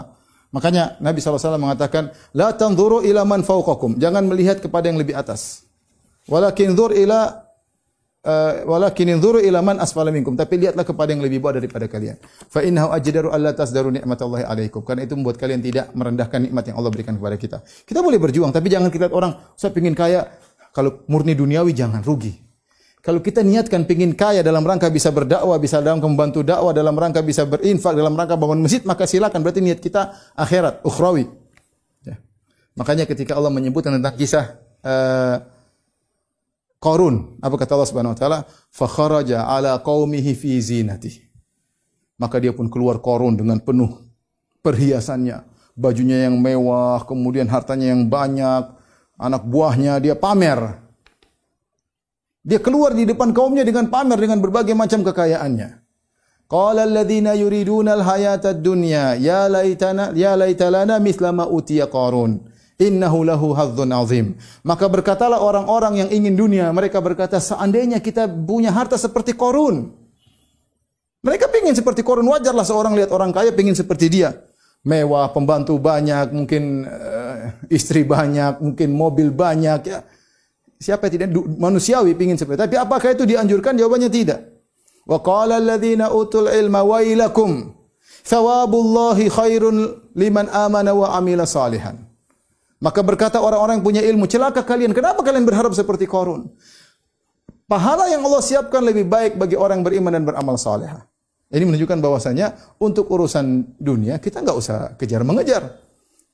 Makanya Nabi SAW mengatakan, La tanzuru ila man fauqakum. Jangan melihat kepada yang lebih atas. Walakin dzur ila Uh, walakin inzuru ila man asfala minkum tapi lihatlah kepada yang lebih bawah daripada kalian fa innahu ajdaru alla tasdaru nikmatallahi alaikum karena itu membuat kalian tidak merendahkan nikmat yang Allah berikan kepada kita kita boleh berjuang tapi jangan kita lihat orang saya ingin kaya kalau murni duniawi jangan rugi kalau kita niatkan pingin kaya dalam rangka bisa berdakwah, bisa dalam membantu dakwah, dalam rangka bisa berinfak, dalam rangka bangun masjid, maka silakan. Berarti niat kita akhirat, ukhrawi. Ya. Makanya ketika Allah menyebutkan tentang kisah uh, Qarun. Apa kata Allah Subhanahu wa taala? Fa kharaja ala qaumihi fi zinati. Maka dia pun keluar Qarun dengan penuh perhiasannya, bajunya yang mewah, kemudian hartanya yang banyak, anak buahnya dia pamer. Dia keluar di depan kaumnya dengan pamer dengan berbagai macam kekayaannya. Qala alladziina yuriduna al-hayata ad-dunya ya laitana ya laitalana mithla ma utiya Qarun innahu lahu hadzun azim. Maka berkatalah orang-orang yang ingin dunia, mereka berkata seandainya kita punya harta seperti Korun. Mereka ingin seperti Korun, wajarlah seorang lihat orang kaya ingin seperti dia. Mewah, pembantu banyak, mungkin uh, istri banyak, mungkin mobil banyak ya. Siapa yang tidak manusiawi ingin seperti Tapi apakah itu dianjurkan? Jawabannya tidak. Wa qala alladziina utul ilma wailakum thawabullahi khairun liman amana wa amila salihan. Maka berkata orang-orang yang punya ilmu, celaka kalian. Kenapa kalian berharap seperti Korun? Pahala yang Allah siapkan lebih baik bagi orang beriman dan beramal saleh. Ini menunjukkan bahwasanya untuk urusan dunia kita nggak usah kejar mengejar.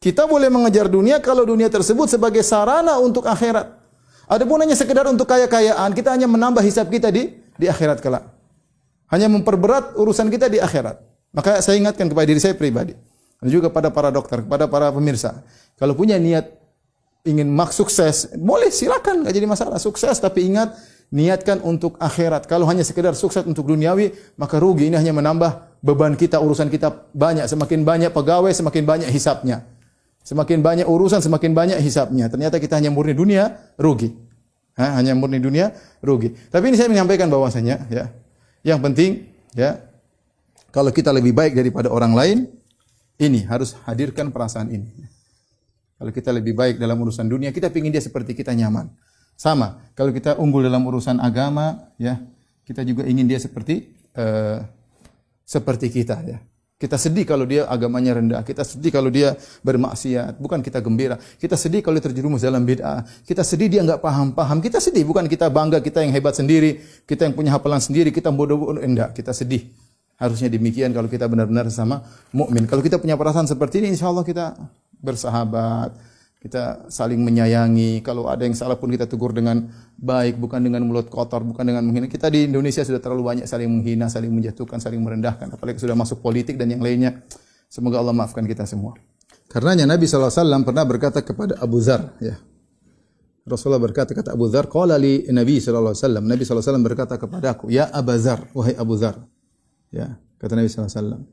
Kita boleh mengejar dunia kalau dunia tersebut sebagai sarana untuk akhirat. Ada pun hanya sekedar untuk kaya-kayaan, kita hanya menambah hisab kita di di akhirat kelak. Hanya memperberat urusan kita di akhirat. Maka saya ingatkan kepada diri saya pribadi dan juga pada para dokter, kepada para pemirsa. Kalau punya niat ingin mak sukses, boleh silakan, nggak jadi masalah. Sukses tapi ingat niatkan untuk akhirat. Kalau hanya sekedar sukses untuk duniawi, maka rugi. Ini hanya menambah beban kita, urusan kita banyak. Semakin banyak pegawai, semakin banyak hisapnya. Semakin banyak urusan, semakin banyak hisapnya. Ternyata kita hanya murni dunia, rugi. Ha, hanya murni dunia, rugi. Tapi ini saya menyampaikan bahwasanya, ya, yang penting, ya, kalau kita lebih baik daripada orang lain, ini harus hadirkan perasaan ini. Kalau kita lebih baik dalam urusan dunia, kita ingin dia seperti kita nyaman. Sama, kalau kita unggul dalam urusan agama, ya, kita juga ingin dia seperti uh, seperti kita, ya. Kita sedih kalau dia agamanya rendah. Kita sedih kalau dia bermaksiat. Bukan kita gembira. Kita sedih kalau dia terjerumus dalam bid'ah. Kita sedih dia enggak paham-paham. Kita sedih. Bukan kita bangga kita yang hebat sendiri. Kita yang punya hafalan sendiri. Kita bodoh-bodoh. Enggak. Kita sedih. Harusnya demikian kalau kita benar-benar sama mukmin. Kalau kita punya perasaan seperti ini, insya Allah kita bersahabat kita saling menyayangi. Kalau ada yang salah pun kita tegur dengan baik, bukan dengan mulut kotor, bukan dengan menghina. Kita di Indonesia sudah terlalu banyak saling menghina, saling menjatuhkan, saling merendahkan. Apalagi sudah masuk politik dan yang lainnya. Semoga Allah maafkan kita semua. Karenanya Nabi SAW pernah berkata kepada Abu Zar, ya. Rasulullah berkata kata Abu Zar, qala li Nabi SAW. Nabi SAW berkata kepada aku, ya Abu Zar, wahai Abu Zar. Ya, kata Nabi SAW.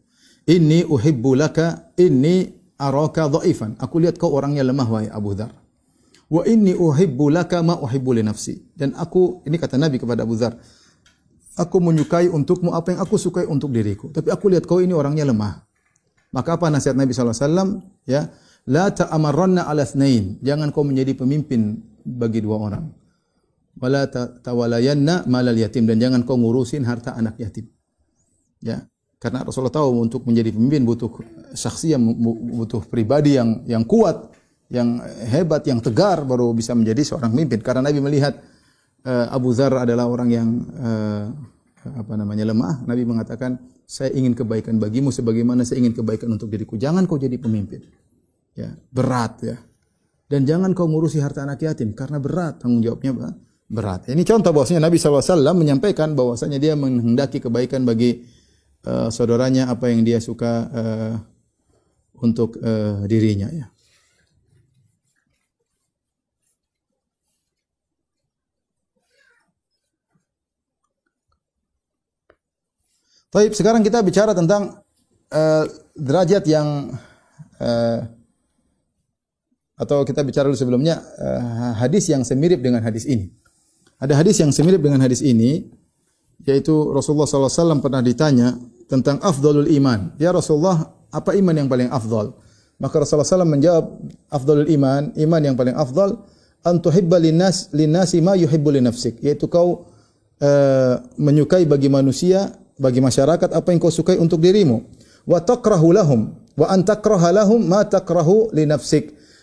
Inni uhibbu laka, inni araka dhaifan. Aku lihat kau orangnya lemah wahai Abu Dzar. Wa inni uhibbu laka ma uhibbu li nafsi. Dan aku ini kata Nabi kepada Abu Dzar, aku menyukai untukmu apa yang aku sukai untuk diriku. Tapi aku lihat kau ini orangnya lemah. Maka apa nasihat Nabi SAW? Ya, la ta'amarranna ala thnain. Jangan kau menjadi pemimpin bagi dua orang. Wala tawalayanna malal yatim dan jangan kau ngurusin harta anak yatim. Ya, karena Rasulullah tahu untuk menjadi pemimpin butuh saksi yang butuh pribadi yang yang kuat, yang hebat, yang tegar baru bisa menjadi seorang pemimpin. Karena Nabi melihat uh, Abu Dzar adalah orang yang uh, apa namanya lemah. Nabi mengatakan, saya ingin kebaikan bagimu sebagaimana saya ingin kebaikan untuk diriku. Jangan kau jadi pemimpin. Ya, berat ya. Dan jangan kau ngurusi harta anak yatim karena berat tanggung jawabnya berat. Ini contoh bahwasanya Nabi SAW menyampaikan bahwasanya dia menghendaki kebaikan bagi uh, saudaranya apa yang dia suka uh, untuk uh, dirinya ya. Baik, sekarang kita bicara tentang uh, derajat yang uh, atau kita bicara dulu sebelumnya uh, hadis yang semirip dengan hadis ini. Ada hadis yang semirip dengan hadis ini yaitu Rasulullah SAW pernah ditanya tentang afdalul iman. Ya Rasulullah, apa iman yang paling afdal? Maka Rasulullah SAW menjawab, afdalul iman, iman yang paling afdal, antuhibba linnas linnasi ma yuhibbu li nafsik, yaitu kau uh, menyukai bagi manusia, bagi masyarakat apa yang kau sukai untuk dirimu. Wa takrahu lahum wa antakraha lahum ma takrahu.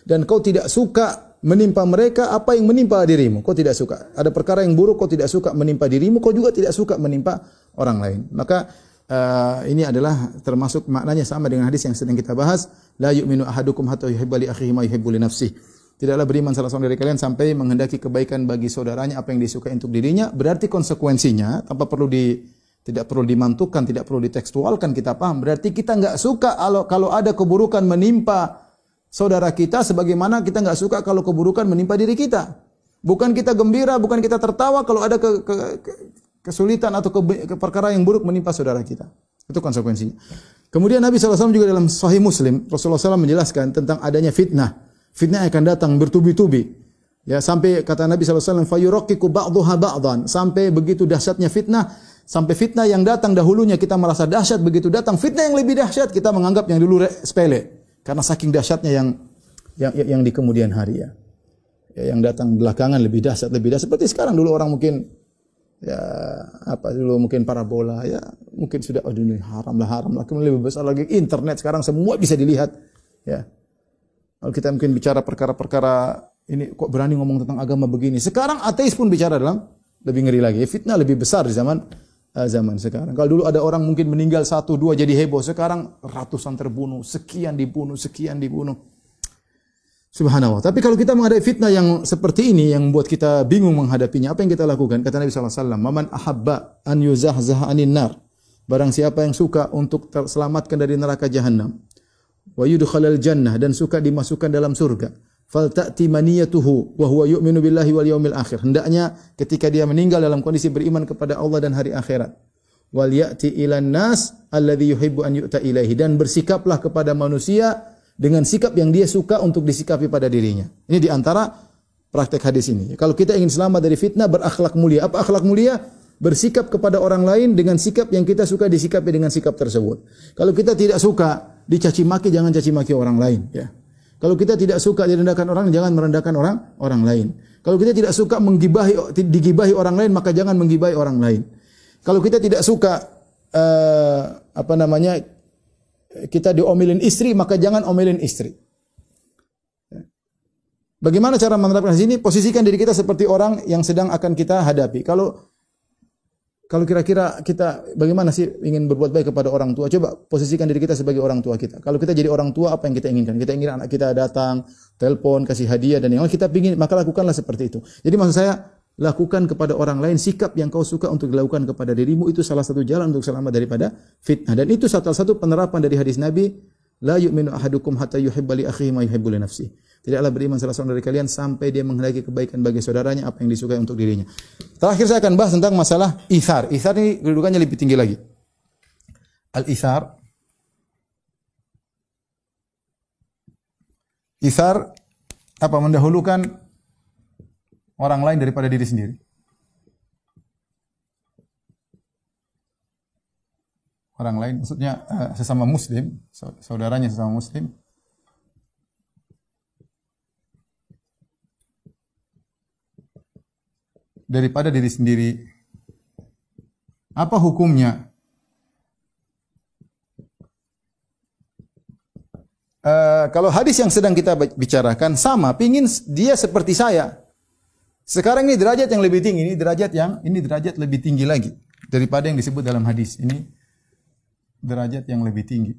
Dan kau tidak suka menimpa mereka apa yang menimpa dirimu. Kau tidak suka. Ada perkara yang buruk kau tidak suka menimpa dirimu, kau juga tidak suka menimpa orang lain. Maka uh, ini adalah termasuk maknanya sama dengan hadis yang sedang kita bahas, la yu'minu ahadukum hatta yuhibba li akhihi ma yuhibbu li nafsihi. Tidaklah beriman salah seorang dari kalian sampai menghendaki kebaikan bagi saudaranya apa yang disukai untuk dirinya, berarti konsekuensinya tanpa perlu di tidak perlu dimantukan, tidak perlu ditekstualkan, kita paham. Berarti kita nggak suka kalau ada keburukan menimpa saudara kita sebagaimana kita nggak suka kalau keburukan menimpa diri kita. Bukan kita gembira, bukan kita tertawa kalau ada ke, ke, ke, kesulitan atau ke, ke perkara yang buruk menimpa saudara kita. Itu konsekuensinya. Kemudian Nabi SAW juga dalam Sahih Muslim, Rasulullah SAW menjelaskan tentang adanya fitnah. Fitnah akan datang bertubi-tubi. Ya, sampai kata Nabi SAW, fayurokiku ba'duha ba'dan. Sampai begitu dahsyatnya fitnah, sampai fitnah yang datang dahulunya kita merasa dahsyat, begitu datang fitnah yang lebih dahsyat, kita menganggap yang dulu sepele. Karena saking dahsyatnya yang yang yang di kemudian hari ya. ya yang datang belakangan lebih dahsyat, lebih dahsyat. Seperti sekarang dulu orang mungkin ya apa dulu mungkin parabola ya mungkin sudah oh ini haram lah haram lah kemudian lebih besar lagi internet sekarang semua bisa dilihat ya kalau kita mungkin bicara perkara-perkara ini kok berani ngomong tentang agama begini sekarang ateis pun bicara dalam lebih ngeri lagi fitnah lebih besar di zaman zaman sekarang. Kalau dulu ada orang mungkin meninggal satu dua jadi heboh, sekarang ratusan terbunuh, sekian dibunuh, sekian dibunuh. Subhanallah. Tapi kalau kita menghadapi fitnah yang seperti ini yang membuat kita bingung menghadapinya, apa yang kita lakukan? Kata Nabi sallallahu alaihi wasallam, "Man ahabba an yuzahzaha anin nar." Barang siapa yang suka untuk terselamatkan dari neraka jahanam, wa yudkhalal jannah dan suka dimasukkan dalam surga, falta'ti maniyatuhu wa huwa yu'minu billahi wal yaumil akhir. Hendaknya ketika dia meninggal dalam kondisi beriman kepada Allah dan hari akhirat. Wal ya'ti ilan nas alladhi yuhibbu an yu'ta ilaihi dan bersikaplah kepada manusia dengan sikap yang dia suka untuk disikapi pada dirinya. Ini di antara praktek hadis ini. Kalau kita ingin selamat dari fitnah, berakhlak mulia. Apa akhlak mulia? Bersikap kepada orang lain dengan sikap yang kita suka disikapi dengan sikap tersebut. Kalau kita tidak suka dicaci maki, jangan caci maki orang lain. Ya. Kalau kita tidak suka direndahkan orang, jangan merendahkan orang orang lain. Kalau kita tidak suka menggibahi digibahi orang lain, maka jangan menggibahi orang lain. Kalau kita tidak suka uh, apa namanya kita diomelin istri, maka jangan omelin istri. Bagaimana cara menerapkan sini? Posisikan diri kita seperti orang yang sedang akan kita hadapi. Kalau kalau kira-kira kita bagaimana sih ingin berbuat baik kepada orang tua? Coba posisikan diri kita sebagai orang tua kita. Kalau kita jadi orang tua, apa yang kita inginkan? Kita ingin anak kita datang, telepon, kasih hadiah dan yang lain kita ingin, maka lakukanlah seperti itu. Jadi maksud saya, lakukan kepada orang lain sikap yang kau suka untuk dilakukan kepada dirimu itu salah satu jalan untuk selamat daripada fitnah. Dan itu salah satu penerapan dari hadis Nabi, la yu'minu ahadukum hatta yuhibba li akhihi ma yuhibbu li nafsihi. Tidaklah beriman salah seorang dari kalian sampai dia menghendaki kebaikan bagi saudaranya apa yang disukai untuk dirinya. Terakhir saya akan bahas tentang masalah ithar. Ithar ini kedudukannya lebih tinggi lagi. Al-ithar Ithar apa mendahulukan orang lain daripada diri sendiri. Orang lain maksudnya uh, sesama muslim, saudaranya sesama muslim daripada diri sendiri. Apa hukumnya? Uh, kalau hadis yang sedang kita bicarakan sama, pingin dia seperti saya. Sekarang ini derajat yang lebih tinggi, ini derajat yang ini derajat lebih tinggi lagi daripada yang disebut dalam hadis. Ini derajat yang lebih tinggi.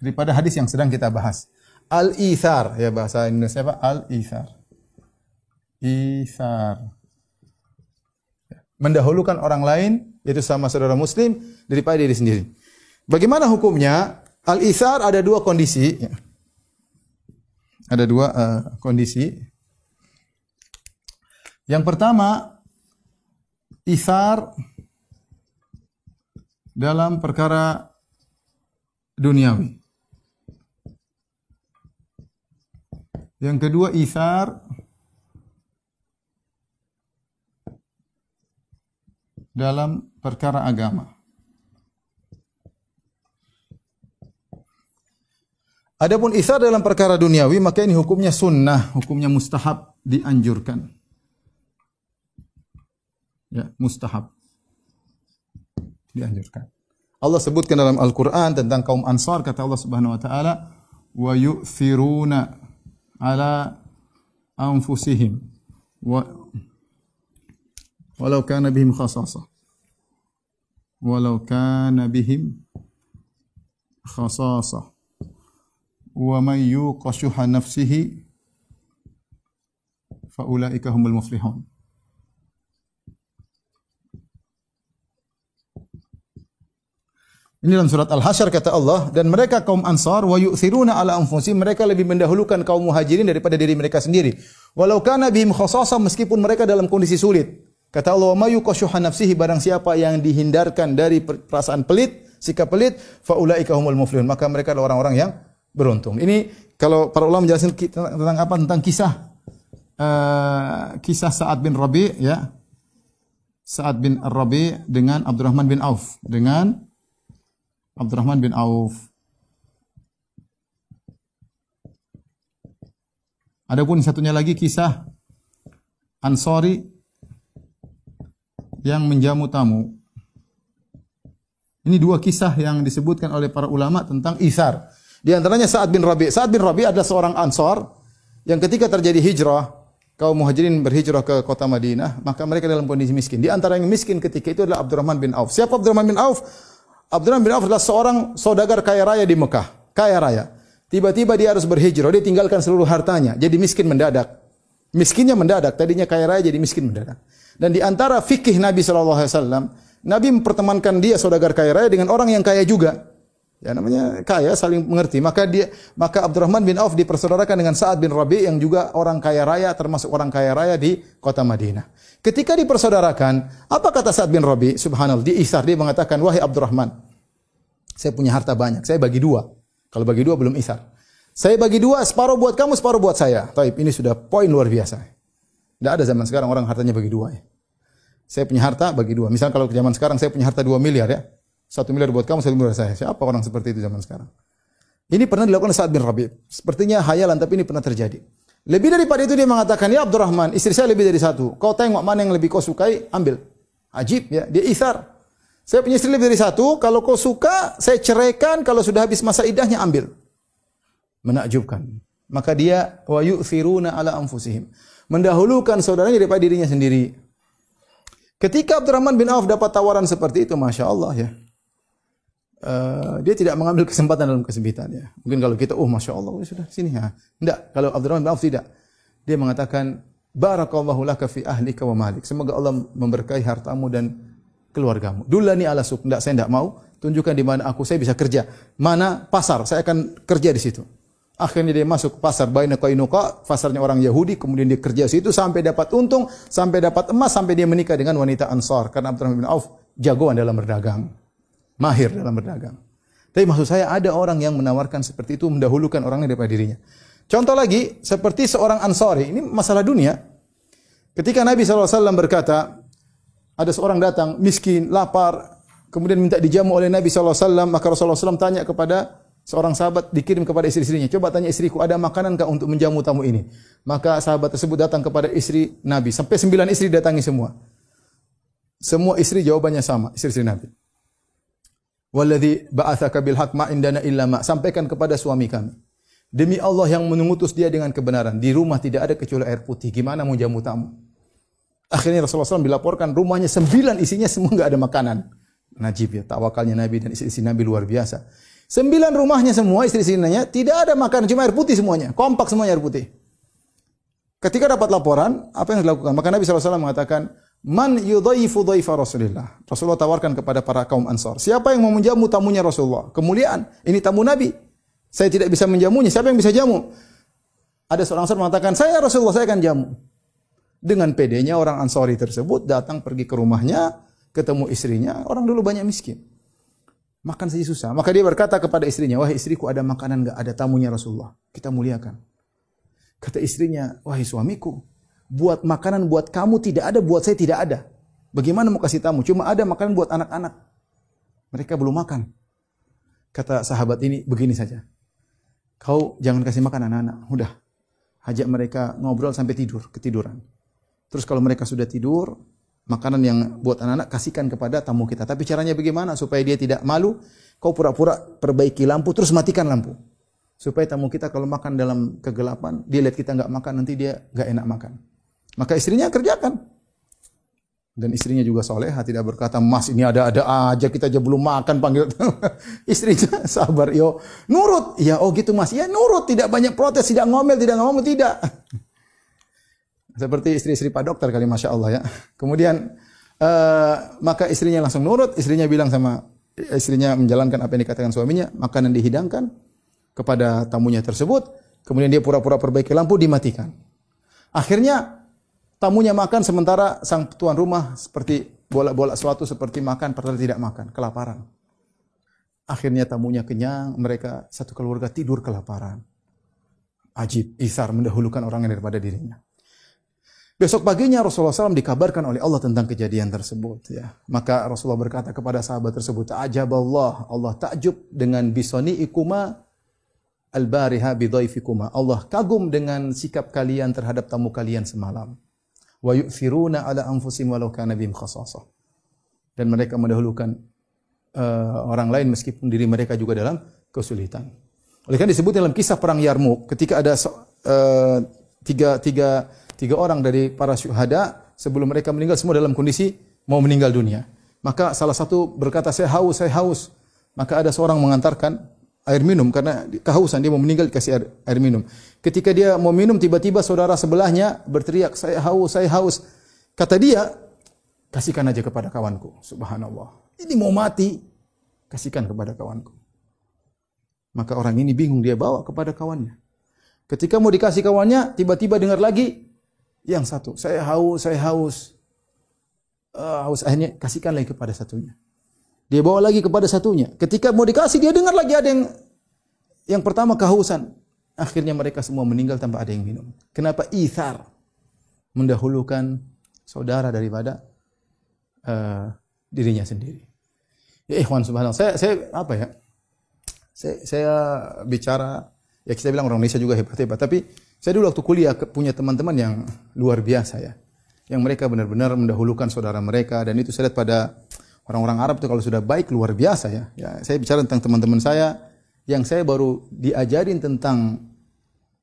Daripada hadis yang sedang kita bahas. Al-ithar ya bahasa Indonesia apa? Al-ithar. Ithar. Mendahulukan orang lain yaitu sama saudara muslim daripada diri sendiri. Bagaimana hukumnya? Al-ithar ada dua kondisi. Ya. Ada dua uh, kondisi. Yang pertama, ithar dalam perkara duniawi. Yang kedua isar dalam perkara agama. Adapun isar dalam perkara duniawi maka ini hukumnya sunnah, hukumnya mustahab dianjurkan. Ya, mustahab dianjurkan. Allah sebutkan dalam Al-Qur'an tentang kaum Ansar kata Allah Subhanahu wa taala wa yu'thiruna ala anfusihim wa walau kana bihim khasasa walau kana bihim khasasa wa man yuqa nafsihi fa ulaika humul muflihun Ini dalam surat Al-Hasyr kata Allah dan mereka kaum Ansar wa yu'thiruna ala anfusihim mereka lebih mendahulukan kaum Muhajirin daripada diri mereka sendiri. Walau kana bihim khasasa meskipun mereka dalam kondisi sulit. Kata Allah, "Ma yuqashuha nafsihi barang siapa yang dihindarkan dari perasaan pelit, sikap pelit, fa ulaika humul muflihun." Maka mereka adalah orang-orang yang beruntung. Ini kalau para ulama menjelaskan tentang apa? Tentang kisah uh, kisah Sa'ad bin Rabi ya. Sa'ad bin Rabi dengan Abdurrahman bin Auf dengan Abdurrahman bin Auf. Adapun satunya lagi kisah Ansori yang menjamu tamu. Ini dua kisah yang disebutkan oleh para ulama tentang isar. Di antaranya Sa'ad bin Rabi. Sa'ad bin Rabi adalah seorang Ansor yang ketika terjadi hijrah, kaum muhajirin berhijrah ke kota Madinah, maka mereka dalam kondisi miskin. Di antara yang miskin ketika itu adalah Abdurrahman bin Auf. Siapa Abdurrahman bin Auf? Abdurrahman bin Auf adalah seorang saudagar kaya raya di Mekah, kaya raya. Tiba-tiba dia harus berhijrah, dia tinggalkan seluruh hartanya, jadi miskin mendadak. Miskinnya mendadak, tadinya kaya raya jadi miskin mendadak. Dan di antara fikih Nabi SAW, Nabi mempertemankan dia saudagar kaya raya dengan orang yang kaya juga. Ya namanya kaya saling mengerti. Maka dia maka Abdurrahman bin Auf dipersaudarakan dengan Sa'ad bin Rabi yang juga orang kaya raya termasuk orang kaya raya di kota Madinah. Ketika dipersaudarakan, apa kata Sa'ad bin Rabi? Subhanallah, di Isar dia mengatakan, "Wahai Abdurrahman, saya punya harta banyak, saya bagi dua. Kalau bagi dua belum Isar. Saya bagi dua, separuh buat kamu, separuh buat saya." Taib, ini sudah poin luar biasa. Tidak ada zaman sekarang orang hartanya bagi dua ya. Saya punya harta bagi dua. Misal kalau zaman sekarang saya punya harta dua miliar ya. Satu miliar buat kamu, satu miliar saya. Siapa orang seperti itu zaman sekarang? Ini pernah dilakukan saat bin Rabi. Sepertinya hayalan, tapi ini pernah terjadi. Lebih daripada itu dia mengatakan, ya Abdurrahman, istri saya lebih dari satu. Kau tengok mana yang lebih kau sukai, ambil. Ajib ya, dia isar. Saya punya istri lebih dari satu, kalau kau suka, saya ceraikan, kalau sudah habis masa idahnya, ambil. Menakjubkan. Maka dia, wa yu'thiruna ala anfusihim. Mendahulukan saudaranya daripada dirinya sendiri. Ketika Abdurrahman bin Auf dapat tawaran seperti itu, Masya Allah ya uh, dia tidak mengambil kesempatan dalam kesempitan ya. Mungkin kalau kita, oh masya Allah, oh, sudah sini ya. Tidak, kalau Abdurrahman bin Auf tidak. Dia mengatakan, Barakallahu laka fi ahlika wa malik. Semoga Allah memberkahi hartamu dan keluargamu. Dulani ala suq. Tidak, saya tidak mau. Tunjukkan di mana aku saya bisa kerja. Mana pasar, saya akan kerja di situ. Akhirnya dia masuk ke pasar Baina Qainuqa, pasarnya orang Yahudi, kemudian dia kerja di situ sampai dapat untung, sampai dapat emas, sampai dia menikah dengan wanita Ansar karena Abdurrahman bin Auf jagoan dalam berdagang mahir dalam berdagang. Tapi maksud saya ada orang yang menawarkan seperti itu mendahulukan orangnya daripada dirinya. Contoh lagi, seperti seorang Ansari, ini masalah dunia. Ketika Nabi SAW berkata, ada seorang datang miskin, lapar, kemudian minta dijamu oleh Nabi SAW, maka Rasulullah SAW tanya kepada seorang sahabat dikirim kepada istri-istrinya, coba tanya istriku, ada makanan kah untuk menjamu tamu ini? Maka sahabat tersebut datang kepada istri Nabi, sampai sembilan istri datangi semua. Semua istri jawabannya sama, istri-istri Nabi. Walladhi ba'athaka bil haq ma indana illa ma. Sampaikan kepada suami kami. Demi Allah yang mengutus dia dengan kebenaran. Di rumah tidak ada kecuali air putih. Gimana mau jamu tamu? Akhirnya Rasulullah SAW dilaporkan rumahnya sembilan isinya semua nggak ada makanan. Najib ya, tawakalnya Nabi dan istri-istri Nabi luar biasa. Sembilan rumahnya semua istri-istrinya tidak ada makanan, cuma air putih semuanya. Kompak semuanya air putih. Ketika dapat laporan, apa yang dilakukan? Maka Nabi SAW mengatakan, Man yudhaifu dhaifa Rasulullah. Rasulullah tawarkan kepada para kaum Ansar. Siapa yang mau menjamu tamunya Rasulullah? Kemuliaan. Ini tamu Nabi. Saya tidak bisa menjamunya. Siapa yang bisa jamu? Ada seorang Ansar mengatakan, saya Rasulullah, saya akan jamu. Dengan pedenya orang Ansari tersebut datang pergi ke rumahnya, ketemu istrinya. Orang dulu banyak miskin. Makan saja susah. Maka dia berkata kepada istrinya, wahai istriku ada makanan enggak? Ada tamunya Rasulullah. Kita muliakan. Kata istrinya, wahai suamiku, buat makanan buat kamu tidak ada, buat saya tidak ada. Bagaimana mau kasih tamu? Cuma ada makanan buat anak-anak. Mereka belum makan. Kata sahabat ini begini saja. Kau jangan kasih makan anak-anak. Udah. Hajak mereka ngobrol sampai tidur, ketiduran. Terus kalau mereka sudah tidur, makanan yang buat anak-anak kasihkan kepada tamu kita. Tapi caranya bagaimana supaya dia tidak malu? Kau pura-pura perbaiki lampu terus matikan lampu. Supaya tamu kita kalau makan dalam kegelapan, dia lihat kita nggak makan nanti dia nggak enak makan. Maka istrinya kerjakan. Dan istrinya juga soleha, tidak berkata, mas ini ada-ada aja, kita aja belum makan, panggil. istrinya sabar, yo nurut. Ya oh gitu mas, ya nurut, tidak banyak protes, tidak ngomel, tidak ngomong, tidak. Seperti istri-istri Pak Dokter kali, Masya Allah ya. Kemudian, uh, maka istrinya langsung nurut, istrinya bilang sama, istrinya menjalankan apa yang dikatakan suaminya, makanan dihidangkan kepada tamunya tersebut, kemudian dia pura-pura perbaiki lampu, dimatikan. Akhirnya Tamunya makan sementara sang tuan rumah seperti bolak-bolak suatu seperti makan padahal tidak makan, kelaparan. Akhirnya tamunya kenyang, mereka satu keluarga tidur kelaparan. Ajib, Isar mendahulukan orangnya daripada dirinya. Besok paginya Rasulullah SAW dikabarkan oleh Allah tentang kejadian tersebut. Ya. Maka Rasulullah berkata kepada sahabat tersebut, Ajab Allah, Allah takjub dengan bisoni ikuma al-bariha bidaifikuma. Allah kagum dengan sikap kalian terhadap tamu kalian semalam wa yu'thiruna ala anfusihim walau kana bihim khasasah. Dan mereka mendahulukan uh, orang lain meskipun diri mereka juga dalam kesulitan. Oleh karena disebut dalam kisah perang Yarmuk ketika ada uh, tiga, tiga, tiga orang dari para syuhada sebelum mereka meninggal semua dalam kondisi mau meninggal dunia. Maka salah satu berkata saya haus, saya haus. Maka ada seorang mengantarkan air minum karena kehausan dia mau meninggal dikasih air, air minum. Ketika dia mau minum tiba-tiba saudara sebelahnya berteriak saya haus, saya haus. Kata dia, kasihkan aja kepada kawanku. Subhanallah. Ini mau mati, kasihkan kepada kawanku. Maka orang ini bingung dia bawa kepada kawannya. Ketika mau dikasih kawannya, tiba-tiba dengar lagi yang satu, saya haus, saya haus. Uh, haus akhirnya kasihkan lagi kepada satunya. Dia bawa lagi kepada satunya. Ketika mau dikasih dia dengar lagi ada yang yang pertama kehausan. Akhirnya mereka semua meninggal tanpa ada yang minum. Kenapa ithar? Mendahulukan saudara daripada uh, dirinya sendiri. Ya ikhwan subhanallah. Saya saya apa ya? Saya, saya bicara ya kita bilang orang Indonesia juga hebat-hebat, tapi saya dulu waktu kuliah punya teman-teman yang luar biasa ya. Yang mereka benar-benar mendahulukan saudara mereka dan itu saya lihat pada orang-orang Arab itu kalau sudah baik luar biasa ya. Ya, saya bicara tentang teman-teman saya yang saya baru diajarin tentang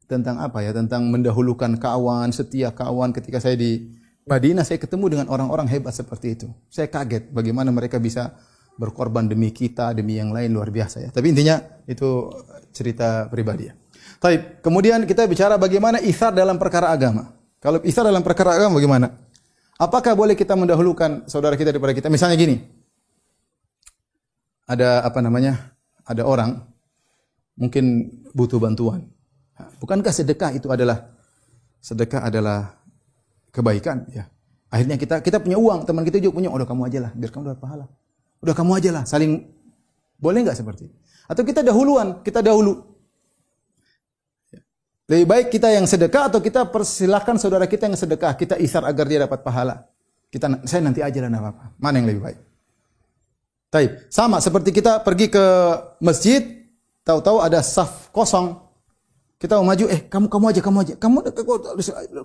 tentang apa ya? Tentang mendahulukan kawan, setia kawan ketika saya di Madinah saya ketemu dengan orang-orang hebat seperti itu. Saya kaget bagaimana mereka bisa berkorban demi kita, demi yang lain luar biasa ya. Tapi intinya itu cerita pribadi ya. Tapi kemudian kita bicara bagaimana isar dalam perkara agama. Kalau isar dalam perkara agama bagaimana? Apakah boleh kita mendahulukan saudara kita daripada kita? Misalnya gini. Ada apa namanya? Ada orang mungkin butuh bantuan. Bukankah sedekah itu adalah sedekah adalah kebaikan ya. Akhirnya kita kita punya uang, teman kita juga punya, udah kamu aja lah, biar kamu dapat pahala. Udah kamu aja lah, saling boleh nggak seperti itu? Atau kita dahuluan, kita dahulu. Lebih baik kita yang sedekah atau kita persilahkan saudara kita yang sedekah, kita isar agar dia dapat pahala. Kita saya nanti aja lah apa-apa. Mana yang lebih baik? Taib. Sama seperti kita pergi ke masjid, tahu-tahu ada saf kosong. Kita mau maju, eh kamu kamu aja, kamu aja. Kamu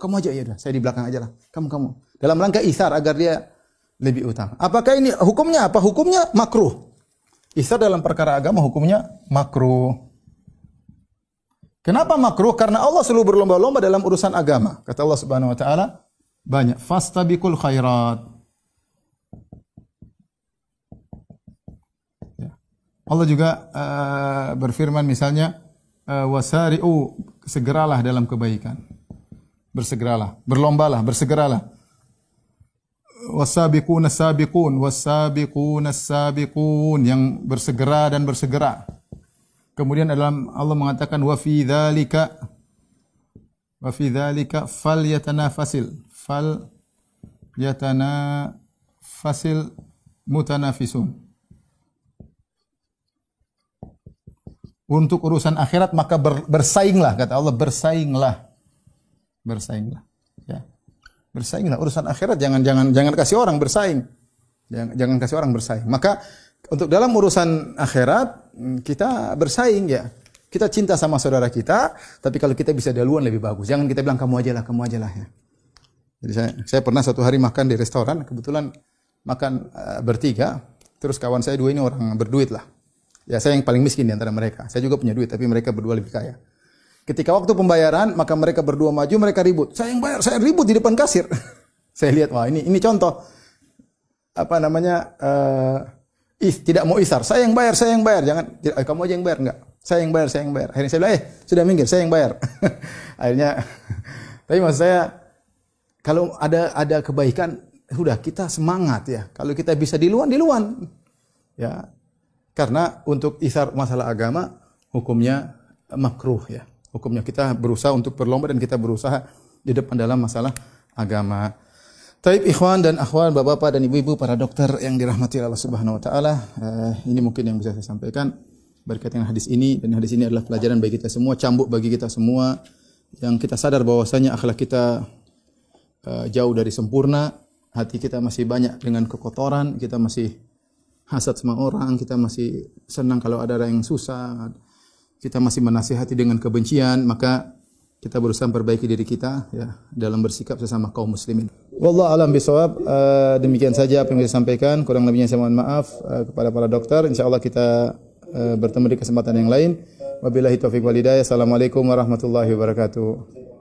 kamu aja ya udah, saya di belakang aja lah. Kamu kamu. Dalam rangka isar agar dia lebih utama. Apakah ini hukumnya apa? Hukumnya makruh. Isar dalam perkara agama hukumnya makruh. Kenapa makruh? Karena Allah selalu berlomba-lomba dalam urusan agama. Kata Allah Subhanahu wa taala, banyak fastabiqul khairat. Allah juga uh, berfirman misalnya uh, wasari'u segeralah dalam kebaikan. Bersegeralah, berlombalah, bersegeralah wasabiquna sabiqun wasabiquna sabiqun yang bersegera dan bersegera. Kemudian dalam Allah mengatakan wa fi dzalika wa fi dzalika falyatanafasil fal yatanafasil mutanafisun. Untuk urusan akhirat maka bersainglah kata Allah bersainglah. Bersainglah. Ya. Bersainglah urusan akhirat jangan jangan jangan kasih orang bersaing. Jangan jangan kasih orang bersaing. Maka untuk dalam urusan akhirat mm, kita bersaing ya. Kita cinta sama saudara kita, tapi kalau kita bisa duluan lebih bagus. Jangan kita bilang kamu aja lah, kamu aja lah ya. Jadi saya, saya pernah satu hari makan di restoran, kebetulan makan uh, bertiga, terus kawan saya dua ini orang berduit lah. Ya saya yang paling miskin di antara mereka. Saya juga punya duit, tapi mereka berdua lebih kaya. Ketika waktu pembayaran, maka mereka berdua maju, mereka ribut. Saya yang bayar, saya ribut di depan kasir. saya lihat, wah ini ini contoh apa namanya uh, is, tidak mau isar. Saya yang bayar, saya yang bayar. Jangan eh, kamu aja yang bayar enggak. Saya yang bayar, saya yang bayar. Akhirnya saya bilang, "Eh, sudah minggir, saya yang bayar." Akhirnya tapi maksud saya kalau ada ada kebaikan, sudah kita semangat ya. Kalau kita bisa di luar, di luar. Ya. Karena untuk isar masalah agama hukumnya makruh ya. Hukumnya kita berusaha untuk berlomba dan kita berusaha di depan dalam masalah agama. Taib ikhwan dan akhwan, bapak-bapak dan ibu-ibu para dokter yang dirahmati Allah Subhanahu wa taala, uh, ini mungkin yang bisa saya sampaikan berkaitan hadis ini dan hadis ini adalah pelajaran bagi kita semua, cambuk bagi kita semua yang kita sadar bahwasanya akhlak kita uh, jauh dari sempurna, hati kita masih banyak dengan kekotoran, kita masih hasad sama orang, kita masih senang kalau ada orang yang susah, kita masih menasihati dengan kebencian, maka kita berusaha memperbaiki diri kita ya dalam bersikap sesama kaum muslimin. Wallahu alam bisawab. Uh, demikian saja apa yang saya sampaikan. Kurang lebihnya saya mohon maaf uh, kepada para dokter. Insyaallah kita uh, bertemu di kesempatan yang lain. Wabillahi taufiq walhidayah. Assalamualaikum warahmatullahi wabarakatuh.